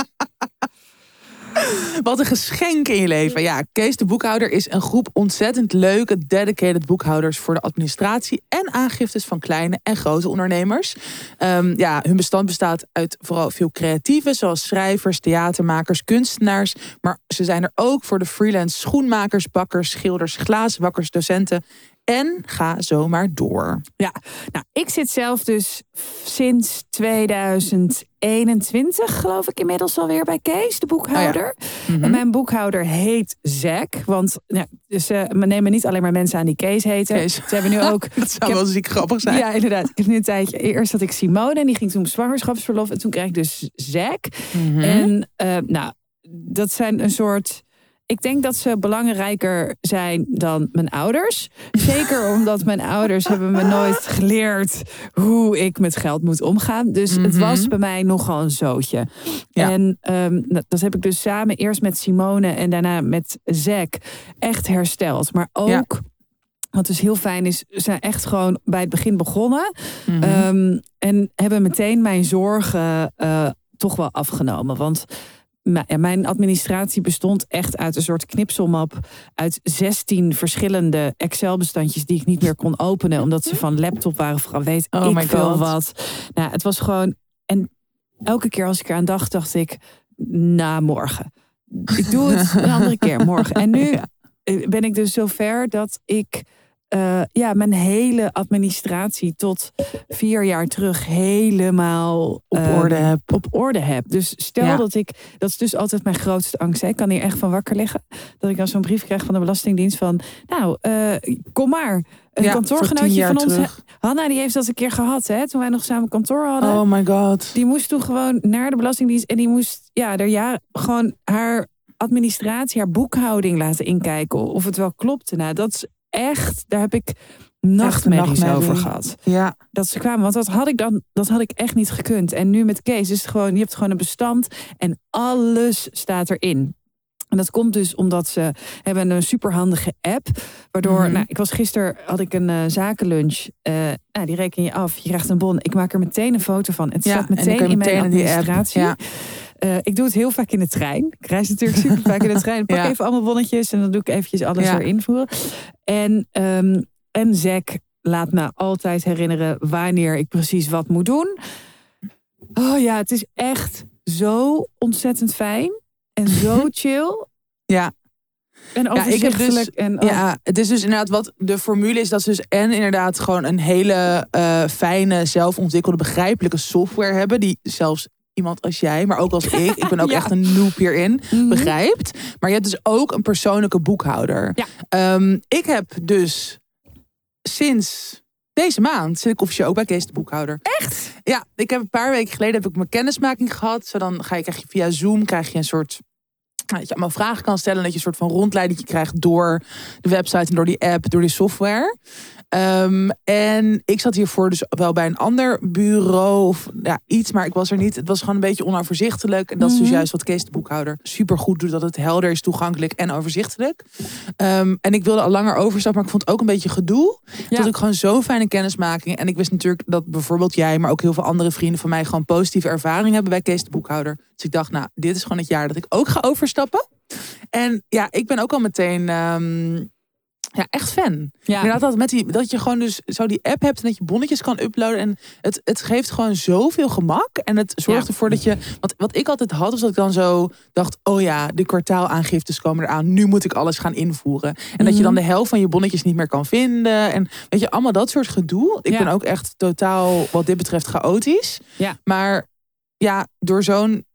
Wat een geschenk in je leven. Ja, Kees de Boekhouder is een groep ontzettend leuke, dedicated boekhouders voor de administratie en aangiftes van kleine en grote ondernemers. Ehm, ja, hun bestand bestaat uit vooral veel creatieven, zoals schrijvers, theatermakers, kunstenaars. Maar ze zijn er ook voor de freelance schoenmakers, bakkers, schilders, glazenbakkers, docenten. En ga zo maar door. Nou, ik zit zelf dus sinds 2021, geloof ik inmiddels alweer bij Kees, de boekhouder. Mhm. En mijn boekhouder heet Zack. Want ja, dus, eh, we nemen niet alleen maar mensen aan die Kees heten. Kees. Ze hebben nu ook Dat zou heb- wel ziek grappig zijn. Ja, inderdaad. Ik heb nu een tijdje. Eerst had ik Simone en die ging toen op zwangerschapsverlof. En toen kreeg ik dus Zack. Mhm. En eh, nou, dat zijn een soort. Ik denk dat ze belangrijker zijn dan mijn ouders. Zeker omdat mijn ouders hebben me nooit geleerd hoe ik met geld moet omgaan. Dus het Mhm. was bij mij nogal een zootje. Ja. En ehm, dat, dat heb ik dus samen eerst met Simone en daarna met Zack echt hersteld. Maar ook, Ja. wat dus heel fijn is, ze zijn echt gewoon bij het begin begonnen. Mhm. Ehm, en hebben meteen mijn zorgen eh, toch wel afgenomen. Want mijn administratie bestond echt uit een soort knipselmap. Uit 16 verschillende Excel-bestandjes die ik niet meer kon openen. Omdat ze van laptop waren. Vooral weet Oh ik my veel wat. Nou, het was gewoon... En elke keer als ik eraan dacht, dacht ik... Na morgen. Ik doe het een andere keer, morgen. En nu eh, ben ik dus zover dat ik eh, ja, mijn hele administratie tot vier jaar terug helemaal Op ehm, orde heb. op orde heb. Dus stel Ja. dat ik, dat is dus altijd mijn grootste angst. Hè. Ik kan hier echt van wakker liggen. Dat ik dan zo'n brief krijg van de Belastingdienst van, nou, eh, kom maar. Een Ja, kantoorgenootje van ons, terug. Hanna, die heeft dat een keer gehad, hè, toen wij nog samen kantoor hadden. Oh my god. Die moest toen gewoon naar de Belastingdienst en die moest ja, ja, gewoon haar administratie, haar boekhouding laten inkijken of het wel klopte. Nou, dat is echt, daar heb ik nachtmerries nachtmerrie. over gehad. Ja, Dat ze kwamen, want dat had ik dan, dat had ik echt niet gekund. En nu met Kees is het gewoon, je hebt gewoon een bestand en alles staat erin. En dat komt dus omdat ze hebben een superhandige app. Waardoor, Mhm. nou, ik was gisteren, had ik een eh, zakenlunch. Eh, nou, die reken je af. Je krijgt een bon. Ik maak er meteen een foto van. Het ja. staat en meteen in mijn meteen in die app. administratie. Ja. Eh, ik doe het heel vaak in de trein. Ik reis natuurlijk super vaak in de trein. Ik pak Ja. even allemaal bonnetjes en dan doe ik eventjes alles Ja. erin voeren. En, ehm en Zack laat me altijd herinneren wanneer ik precies wat moet doen. Oh ja, het is echt zo ontzettend fijn. En zo chill. Ja. En ik heb dus- en, oh, Ja, het is dus inderdaad wat de formule is dat ze dus en inderdaad gewoon een hele eh, fijne, zelfontwikkelde, begrijpelijke software hebben. Die zelfs iemand als jij, maar ook als ik, ik ben ook Ja. echt een noob hierin, mhm. begrijpt. Maar je hebt dus ook een persoonlijke boekhouder. Ja. Ehm, ik heb dus sinds deze maand zit ik officieel ook bij Kees de boekhouder. Echt? Ja, ik heb een paar weken geleden heb ik mijn kennismaking gehad. Zo dan ga je, krijg je via Zoom krijg je een soort nou, dat je allemaal vragen kan stellen. En dat je een soort van rondleiding krijgt door de website en door die app, door die software. Ehm, en ik zat hiervoor dus wel bij een ander bureau of ja, iets, maar ik was er niet. Het was gewoon een beetje onoverzichtelijk. En dat is dus Mhm. juist wat Kees de boekhouder super goed doet. Dat het helder is, toegankelijk en overzichtelijk. Ehm, en ik wilde al langer overstappen, maar ik vond het ook een beetje gedoe. Ja. Dat ik gewoon zo'n fijne kennismaking. En ik wist natuurlijk dat bijvoorbeeld jij, maar ook heel veel andere vrienden van mij gewoon positieve ervaring hebben bij Kees de boekhouder. Dus ik dacht, nou, dit is gewoon het jaar dat ik ook ga overstappen. En ja, ik ben ook al meteen ehm, Ja, echt fan. Ja, Inderdaad, dat, met die, dat je gewoon dus zo die app hebt en dat je bonnetjes kan uploaden. En het, het geeft gewoon zoveel gemak. En het zorgt Ja. ervoor dat je. Want wat ik altijd had, was dat ik dan zo dacht: oh ja, de kwartaalaangiftes komen eraan. Nu moet ik alles gaan invoeren. En dat je dan Mhm. de helft van je bonnetjes niet meer kan vinden. En weet je, allemaal dat soort gedoe. Ik Ja. ben ook echt totaal, wat dit betreft, chaotisch. Ja. Maar ja, door zo'n.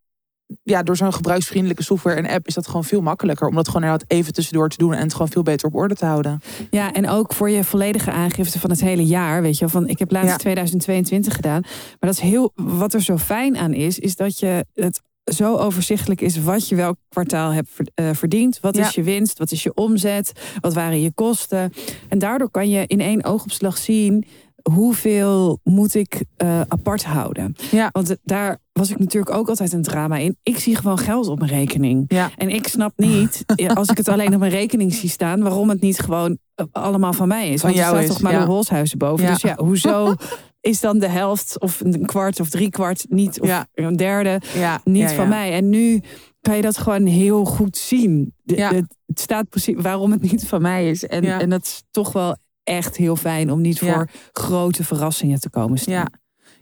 Ja, door zo'n gebruiksvriendelijke software en app is dat gewoon veel makkelijker. Om dat gewoon inderdaad even tussendoor te doen en het gewoon veel beter op orde te houden. Ja, en ook voor je volledige aangifte van het hele jaar. Weet je, van ik heb laatst Ja. 2022 gedaan. Maar dat is heel. Wat er zo fijn aan is, is dat je het zo overzichtelijk is wat je welk kwartaal hebt eh, verdiend. Wat Ja. is je winst? Wat is je omzet? Wat waren je kosten? En daardoor kan je in één oogopslag zien hoeveel moet ik eh, apart houden. Ja. Want het- daar was ik natuurlijk ook altijd een drama in. Ik zie gewoon geld op mijn rekening. Ja. En ik snap niet, als ik het alleen op mijn rekening zie staan, waarom het niet gewoon eh, allemaal van mij is. Van Want er jou staat is, toch maar ja. een Holshuizen boven. Ja. Dus ja, hoezo is dan de helft of een kwart of drie kwart niet, of Ja. een derde niet van mij? En nu kan je dat gewoon heel goed zien. De- het, het staat precies waarom het niet van mij is. En, en dat is toch wel echt heel fijn om niet voor grote verrassingen te komen staan. Ja.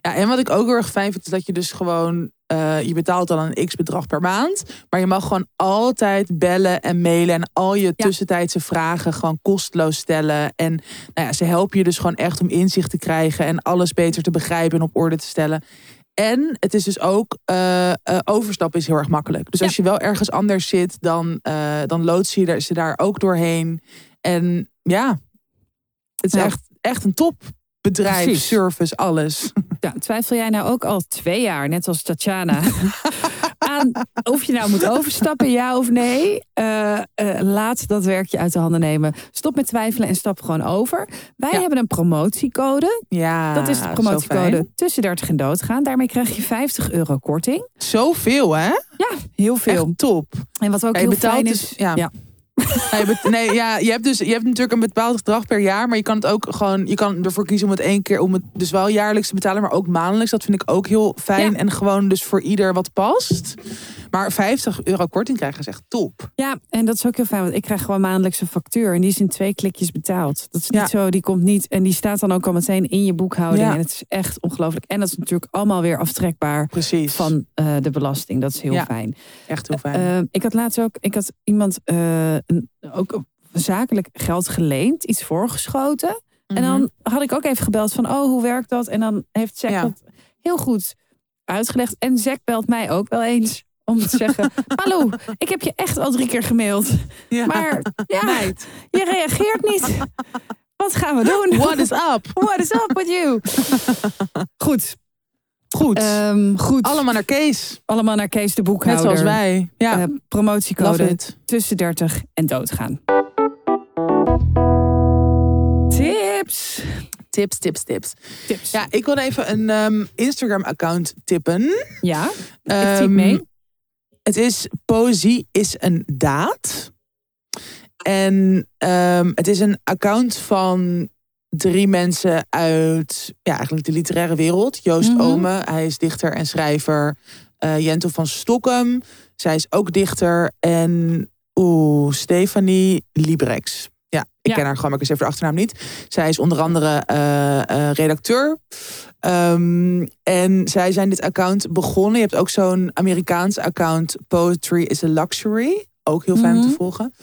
ja, en wat ik ook heel erg fijn vind, is dat je dus gewoon, eh, je betaalt dan een x bedrag per maand, maar je mag gewoon altijd bellen en mailen en al je tussentijdse vragen gewoon kosteloos stellen. En nou ja, ze helpen je dus gewoon echt om inzicht te krijgen en alles beter te begrijpen en op orde te stellen. En het is dus ook, eh, eh, overstappen is heel erg makkelijk. Dus Ja. als je wel ergens anders zit, dan, dan loodsen je ze daar ook doorheen. En ja, het is Ja. echt, echt een top bedrijf, Precies. service, alles. Ja, twijfel jij nou ook al twee jaar, net als Tatjana, aan of je nou moet overstappen, ja of nee? Eh, eh, laat dat werkje uit de handen nemen. Stop met twijfelen en stap gewoon over. Wij Ja. hebben een promotiecode. Ja, Dat is de promotiecode tussen 30 en doodgaan. Daarmee krijg je 50 euro korting. Zoveel, hè? Ja, heel veel. Echt top. En wat ook heel betaalt fijn is... ja. Ja, bet- nee, ja, je hebt dus je hebt natuurlijk een bepaald bedrag per jaar, maar je kan het ook gewoon, je kan ervoor kiezen om het één keer, om het dus wel jaarlijks te betalen, maar ook maandelijks. Dat vind ik ook heel fijn Ja. en gewoon dus voor ieder wat past. Maar 50 euro korting krijgen is echt top. Ja, en dat is ook heel fijn, want ik krijg gewoon maandelijks een factuur. En die is in twee klikjes betaald. Dat is niet Ja. zo, die komt niet. En die staat dan ook al meteen in je boekhouding. Ja. En het is echt ongelooflijk. En dat is natuurlijk allemaal weer aftrekbaar Precies. van eh, de belasting. Dat is heel Ja. fijn. echt heel fijn. Eh, ik had laatst ook, ik had iemand eh, een, ook zakelijk geld geleend, iets voorgeschoten. En dan had ik ook even gebeld van, oh, hoe werkt dat? En dan heeft Zack Ja. dat heel goed uitgelegd. En Zack belt mij ook wel eens om te zeggen, hallo, ik heb je echt al drie keer gemaild. ja. Maar ja, Meid, je reageert niet. Wat gaan we doen? what is up? What is up with you? Goed. Goed. Ehm, goed. Allemaal naar Kees. Allemaal naar Kees de Net boekhouder. zoals wij. Ja, Eh, promotiecode tussen 30 en doodgaan. Tips. Tips, tips, tips. Tips. Ja, ik wil even een ehm, Instagram-account tippen. Ja, ik typ Ehm, mee. Het is Poëzie is een daad. En ehm, het is een account van drie mensen uit ja, eigenlijk de literaire wereld. Joost Mhm. Ome, hij is dichter en schrijver. Eh Jentel van Stokkem, zij is ook dichter. En oeh, Stefanie Librex. Ja, ken haar gewoon, maar ik eens even de achternaam niet. Zij is onder andere eh, eh, redacteur. Ehm, en zij zijn dit account begonnen. Je hebt ook zo'n Amerikaans account, Poetry is a Luxury. Ook heel fijn om Mhm. te volgen.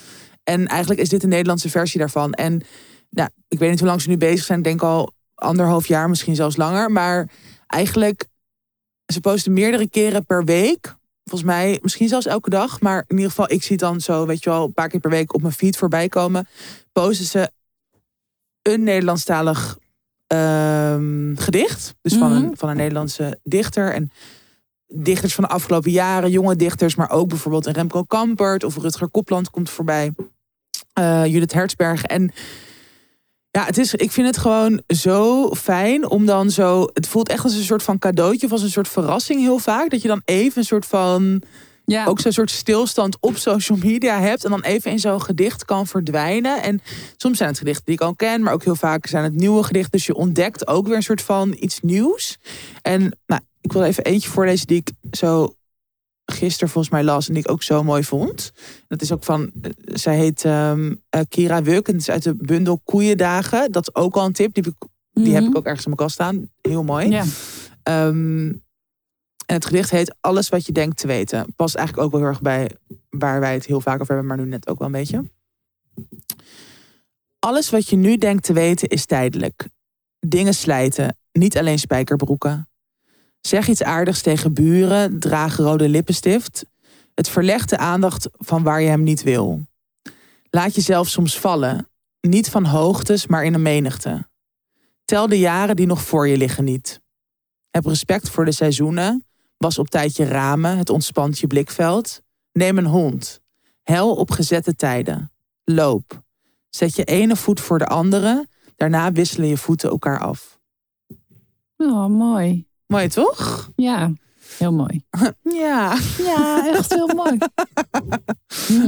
En eigenlijk is dit een Nederlandse versie daarvan. En nou, ik weet niet hoe lang ze nu bezig zijn. Ik denk al anderhalf jaar, misschien zelfs langer. Maar eigenlijk, ze posten meerdere keren per week. Volgens mij, misschien zelfs elke dag. Maar in ieder geval, ik zie het dan zo, weet je wel, een paar keer per week op mijn feed voorbij komen. Posten ze een Nederlandstalig ehm, gedicht. Dus van, Mhm. een, van een Nederlandse dichter. En dichters van de afgelopen jaren, jonge dichters, maar ook bijvoorbeeld een Remco Kampert of Rutger Kopland komt voorbij. Eh, Judith Hertzberg. En ja, het is, ik vind het gewoon zo fijn om dan zo. Het voelt echt als een soort van cadeautje of als een soort verrassing heel vaak. Dat je dan even een soort van. Ja, Ook zo'n soort stilstand op social media hebt. En dan even in zo'n gedicht kan verdwijnen. En soms zijn het gedichten die ik al ken. Maar ook heel vaak zijn het nieuwe gedichten. Dus je ontdekt ook weer een soort van iets nieuws. En nou, ik wil even eentje voorlezen die ik zo gisteren volgens mij las en die ik ook zo mooi vond. Dat is ook van, eh, zij heet eh, Kira Wuk en het is uit de bundel Koeiendagen. Dat is ook al een tip, die heb ik, die heb Mhm. ik ook ergens in mijn kast staan. Heel mooi. Ja. Ehm, en het gedicht heet Alles wat je denkt te weten. Past eigenlijk ook wel heel erg bij waar wij het heel vaak over hebben, maar nu net ook wel een beetje. Alles wat je nu denkt te weten is tijdelijk. Dingen slijten, niet alleen spijkerbroeken. Zeg iets aardigs tegen buren, draag rode lippenstift. Het verlegt de aandacht van waar je hem niet wil. Laat jezelf soms vallen, niet van hoogtes, maar in een menigte. Tel de jaren die nog voor je liggen niet. Heb respect voor de seizoenen. Was op tijd je ramen, het ontspant je blikveld. Neem een hond. Hel op gezette tijden. Loop. Zet je ene voet voor de andere. Daarna wisselen je voeten elkaar af. Oh, mooi. Mooi toch? Ja, heel mooi. Ja. Ja, echt heel mooi.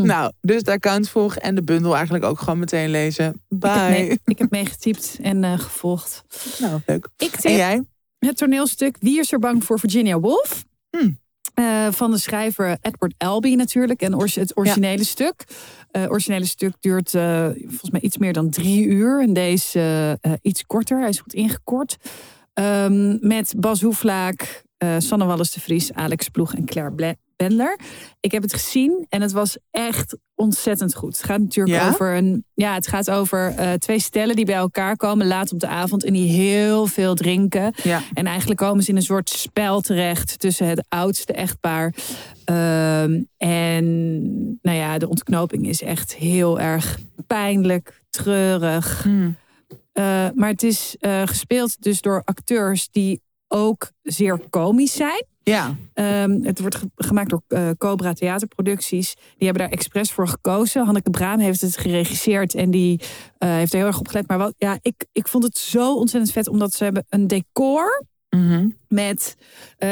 Nou, dus de account volgen en de bundel eigenlijk ook gewoon meteen lezen. Ik heb, Bye. mee- ik heb meegetypt en eh, gevolgd. Nou, leuk. Ik En jij? Het toneelstuk Wie is er bang voor Virginia Woolf? Eh, van de schrijver Edward Albee natuurlijk. En het originele stuk. Het originele stuk duurt eh, volgens mij iets meer dan drie uur. En deze eh, eh, iets korter. Hij is goed ingekort. Ehm, met Bas Hoeflaak, eh, Sanne Wallis de Vries, Alex Ploeg en Claire Ble- Ik heb het gezien en het was echt ontzettend goed. Het gaat natuurlijk Ja? over een. Ja, het gaat over eh, twee stellen die bij elkaar komen laat op de avond en die heel veel drinken. Ja. En eigenlijk komen ze in een soort spel terecht tussen het oudste echtpaar. Ehm, en nou ja, de ontknoping is echt heel erg pijnlijk, treurig. Hmm. Eh, maar het is eh, gespeeld dus door acteurs die ook zeer komisch zijn. Ja. Ehm, het wordt ge- gemaakt door eh, Cobra Theaterproducties. Die hebben daar expres voor gekozen. Hanneke Braam heeft het geregisseerd en die eh, heeft er heel erg op gelet. Maar wat, ja, ik, ik vond het zo ontzettend vet, omdat ze hebben een decor Mhm. met. eh,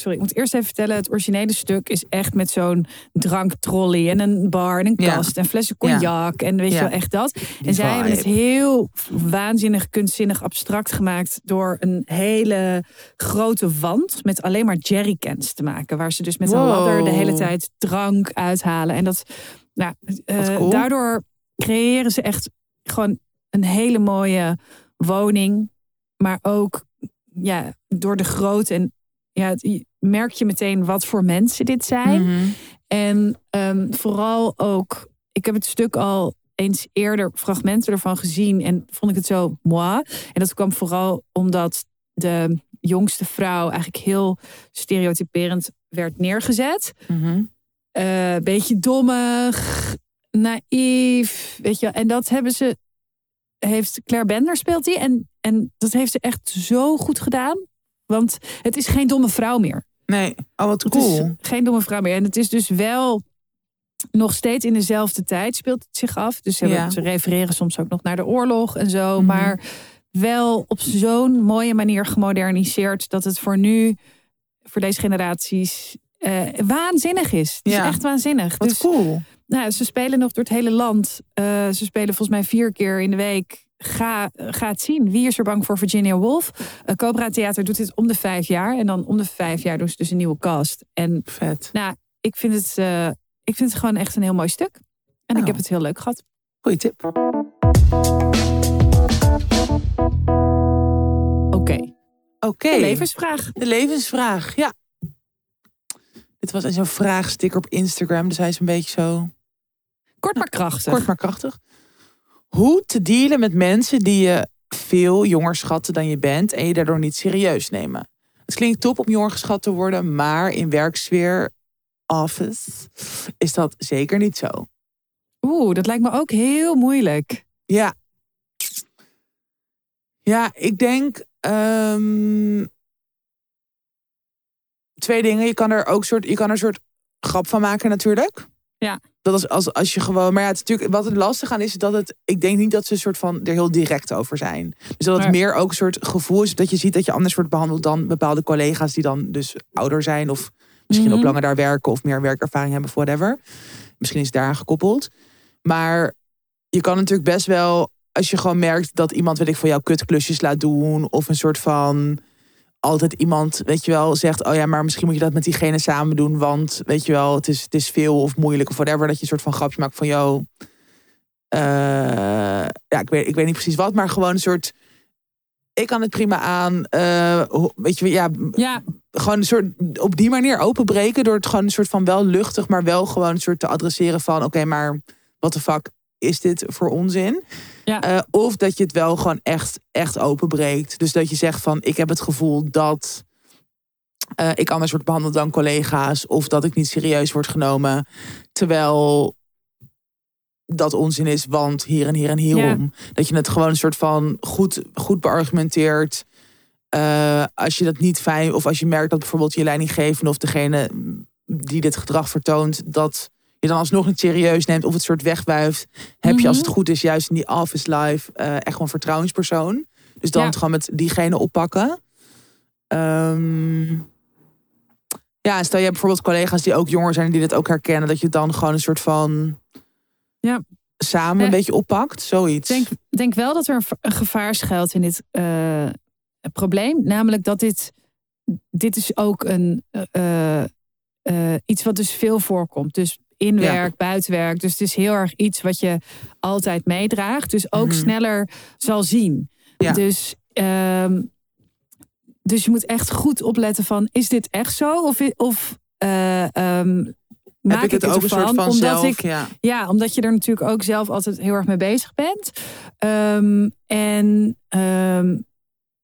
sorry, ik moet eerst even vertellen. Het originele stuk is echt met zo'n dranktrolley en een bar en een Ja. kast en flessen cognac. En weet je wel, echt dat. en zij hebben het heel waanzinnig, kunstzinnig, abstract gemaakt. door een hele grote wand met alleen maar jerrycans te maken. Waar ze dus met een Wow. ladder de hele tijd drank uithalen. En dat. Nou, eh, cool. daardoor creëren ze echt gewoon een hele mooie woning. Maar ook ja, door de grootte. En ja, het- merk je meteen wat voor mensen dit zijn. Mhm. En ehm, vooral ook, ik heb het stuk al eens eerder fragmenten ervan gezien en vond ik het zo moi. En dat kwam vooral omdat de jongste vrouw eigenlijk heel stereotyperend werd neergezet. Eh beetje dommig, naïef, weet je. wel. En dat hebben ze, heeft Claire Bender speelt die. En, en dat heeft ze echt zo goed gedaan. Want het is geen domme vrouw meer. Nee. Oh, wat Het cool. geen domme vrouw meer. En het is dus wel nog steeds in dezelfde tijd speelt het zich af. Dus ze, hebben- Ja. ze refereren soms ook nog naar de oorlog en zo. Mhm. Maar wel op zo'n mooie manier gemoderniseerd dat het voor nu, voor deze generaties, eh, waanzinnig is. Het Ja. is echt waanzinnig. Wat dus cool. nou, ze spelen nog door het hele land. Eh, ze spelen volgens mij vier keer in de week. Ga, ga het zien. Wie is er bang voor Virginia Woolf? Uh, Cobra Theater doet dit om de vijf jaar. En dan om de vijf jaar doen ze dus een nieuwe cast. En Vet. nou, ik vind het, eh, ik vind het gewoon echt een heel mooi stuk. En ik Nou. heb het heel leuk gehad. Goeie tip. Oké, Oké. de levensvraag. De levensvraag, ja. Dit was zo'n vraagsticker op Instagram, dus hij is een beetje zo Kort maar krachtig. kort maar krachtig. Hoe te dealen met mensen die je veel jonger schatten dan je bent en je daardoor niet serieus nemen. Het klinkt top om jonger geschat te worden, maar in werksfeer, office, is dat zeker niet zo. Oeh, dat lijkt me ook heel moeilijk. Ja. Ja, ik denk ehm, twee dingen. Je kan er ook soort, je kan er een soort grap van maken natuurlijk. Ja. Dat is als, als je gewoon. Maar ja, het is natuurlijk, wat het lastig aan is, is dat het. Ik denk niet dat ze een soort van er heel direct over zijn. Dus dat het Maar- meer ook een soort gevoel is dat je ziet dat je anders wordt behandeld dan bepaalde collega's die dan dus ouder zijn of misschien Mhm. ook langer daar werken of meer werkervaring hebben of whatever. Misschien is het daaraan gekoppeld. Maar je kan natuurlijk best wel, als je gewoon merkt dat iemand, weet ik, voor jou kutklusjes laat doen. Of een soort van altijd iemand, weet je wel, zegt: Oh ja, maar misschien moet je dat met diegene samen doen. Want weet je wel, het is, het is veel of moeilijk of whatever. Dat je een soort van grapje maakt van: Yo, eh, ja, ik weet, ik weet niet precies wat, maar gewoon een soort. Ik kan het prima aan. eh, weet je, ja, Ja, gewoon een soort op die manier openbreken door het gewoon een soort van wel luchtig, maar wel gewoon een soort te adresseren van oké, maar wat de fuck is dit voor onzin? Ja. Eh, of dat je het wel gewoon echt, echt openbreekt. Dus dat je zegt van ik heb het gevoel dat eh, ik anders word behandeld dan collega's of dat ik niet serieus word genomen, terwijl dat onzin is, want hier en hier en hierom. Dat je het gewoon een soort van goed, goed beargumenteert. Eh, als je dat niet fijn, of als je merkt dat bijvoorbeeld je leidinggevende of degene die dit gedrag vertoont, dat je dan alsnog niet serieus neemt of het soort wegwuift, heb je als het goed is juist in die office life eh, echt gewoon vertrouwenspersoon. Dus dan Ja. het gewoon met diegene oppakken. Ehm, ja, stel je hebt bijvoorbeeld collega's die ook jonger zijn en die dit ook herkennen, dat je dan gewoon een soort van Ja. samen een beetje oppakt, zoiets. Ik denk, denk wel dat er een gevaar schuilt in dit eh, probleem. Namelijk dat dit, dit is ook een, eh, iets wat dus veel voorkomt. Dus in Ja. werk, buiten werk. Dus het is heel erg iets wat je altijd meedraagt. Dus ook Mhm. sneller zal zien. Ja. Dus, ehm, dus je moet echt goed opletten van... is dit echt zo? Of, of eh, ehm, maak ik het ook een soort van Omdat zelf, ik ja. ja, omdat je er natuurlijk ook zelf altijd heel erg mee bezig bent. Ehm, en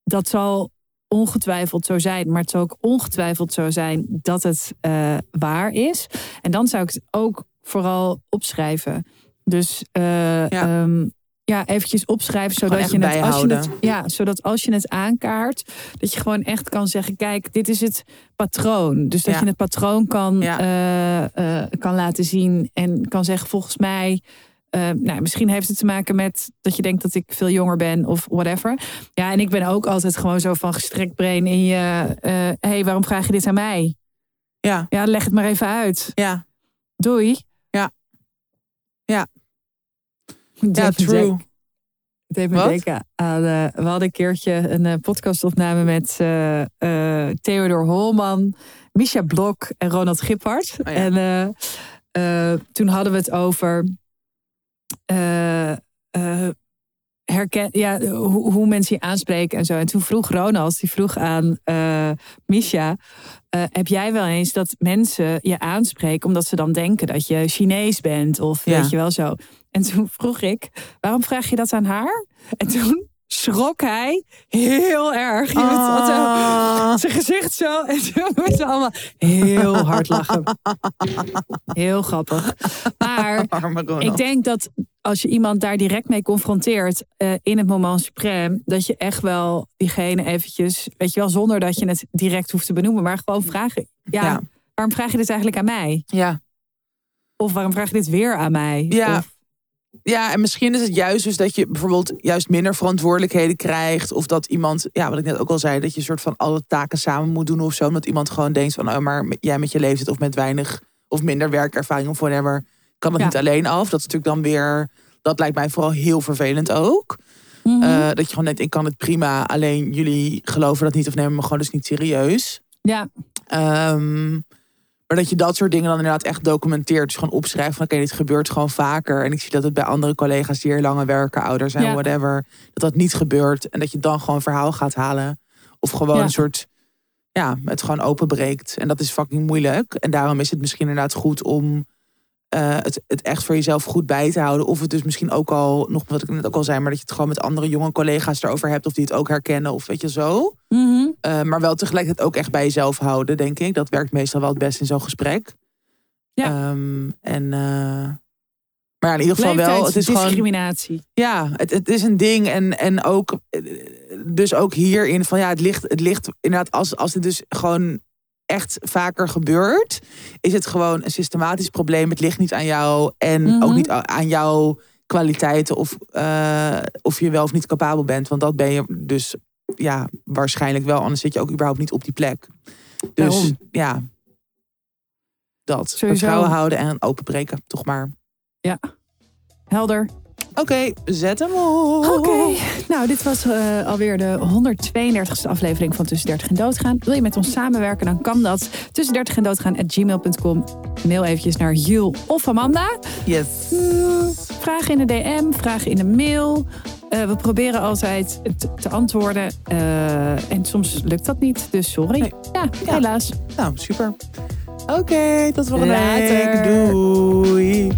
dat zal ongetwijfeld zo zijn, maar het zal ook ongetwijfeld zo zijn dat het eh, waar is. En dan zou ik het ook vooral opschrijven. Dus eh, Ja. ja. ja, eventjes opschrijven zodat je, het, als je het ja, zodat als je het aankaart, dat je gewoon echt kan zeggen: kijk, dit is het patroon. Dus dat Ja. je het patroon kan, Ja. eh, kan laten zien en kan zeggen: volgens mij. Eh, nou, misschien heeft het te maken met dat je denkt dat ik veel jonger ben of whatever. Ja, en ik ben ook altijd gewoon zo van gestrekt brain in je. eh hey, waarom vraag je dit aan mij? Ja, Ja, leg het maar even uit. ja, Doei. Ja. Ja. Ja, true. Het deed me Wat? denken aan... eh, we hadden een keertje een eh, podcastopname met eh, Theodor Holman, Misha Blok en Ronald Giphart. Oh ja. En toen hadden we het over... eh, eh, herken, ja, hoe, hoe mensen je aanspreken en zo. En toen vroeg Ronald, die vroeg aan eh Misha... heb jij wel eens dat mensen je aanspreken... omdat ze dan denken dat je Chinees bent of Ja. weet je wel zo. En toen vroeg ik, waarom vraag je dat aan haar? En toen schrok hij heel erg. Je weet wat, zo- Ah. zijn gezicht zo. En toen moesten allemaal heel hard lachen. Heel grappig. Maar ik denk dat als je iemand daar direct mee confronteert eh, in het moment suprême, dat je echt wel diegene eventjes, weet je wel, zonder dat je het direct hoeft te benoemen, maar gewoon vragen. Ja, Ja. waarom vraag je dit eigenlijk aan mij? Ja. Of waarom vraag je dit weer aan mij? Ja. Of- ja, en misschien is het juist dus dat je bijvoorbeeld juist minder verantwoordelijkheden krijgt. Of dat iemand, ja, wat ik net ook al zei, dat je soort van alle taken samen moet doen of zo. Omdat iemand gewoon denkt van, oh, maar jij met je leeftijd of met weinig of minder werkervaring of whatever, kan het Ja. niet alleen af. Dat is natuurlijk dan weer, dat lijkt mij vooral heel vervelend ook. Mhm. Eh, dat je gewoon denkt, ik kan het prima, alleen jullie geloven dat niet of nemen me gewoon dus niet serieus. ja, Ehm, maar dat je dat soort dingen dan inderdaad echt documenteert. Dus gewoon opschrijft van oké, dit gebeurt gewoon vaker. En ik zie dat het bij andere collega's die hier langer werken, ouder zijn, Ja. whatever. Dat dat niet gebeurt. En dat je dan gewoon verhaal gaat halen. Of gewoon Ja. een soort, ja, het gewoon openbreekt. En dat is fucking moeilijk. En daarom is het misschien inderdaad goed om eh, het, het echt voor jezelf goed bij te houden. Of het dus misschien ook al, nog wat ik net ook al zei, maar dat je het gewoon met andere jonge collega's erover hebt. Of die het ook herkennen. Of weet je zo. Mhm. Uh, maar wel tegelijkertijd ook echt bij jezelf houden, denk ik. Dat werkt meestal wel het best in zo'n gesprek. Ja. Ehm, en, uh, maar ja, in ieder geval wel. Het is gewoon. discriminatie. Ja, het, het is een ding. En, en ook, eh, dus ook hierin van ja, het ligt, het ligt inderdaad, als, als het dus gewoon echt vaker gebeurt, is het gewoon een systematisch probleem. Het ligt niet aan jou en Mhm. ook niet aan jouw kwaliteiten of, uh, of je wel of niet capabel bent. Want dat ben je dus ja, waarschijnlijk wel. Anders zit je ook überhaupt niet op die plek. Dus Daarom. ja, dat. Sowieso. Vertrouwen houden en openbreken, toch maar. Helder. Oké, zet hem op. Oké, nou dit was eh, alweer de 132e aflevering van Tussen 30 en Doodgaan. Wil je met ons samenwerken, dan kan dat. Tussen 30 en Doodgaan at gmail.com. Mail eventjes naar Jul of Amanda. Yes. Mm, Vragen in de DM, vragen in de mail. Eh, we proberen altijd te, te antwoorden. eh, en soms lukt dat niet, dus sorry. Nee. Ja, Ja. helaas. Nou, super. Oké, tot volgende Later. week. Doei.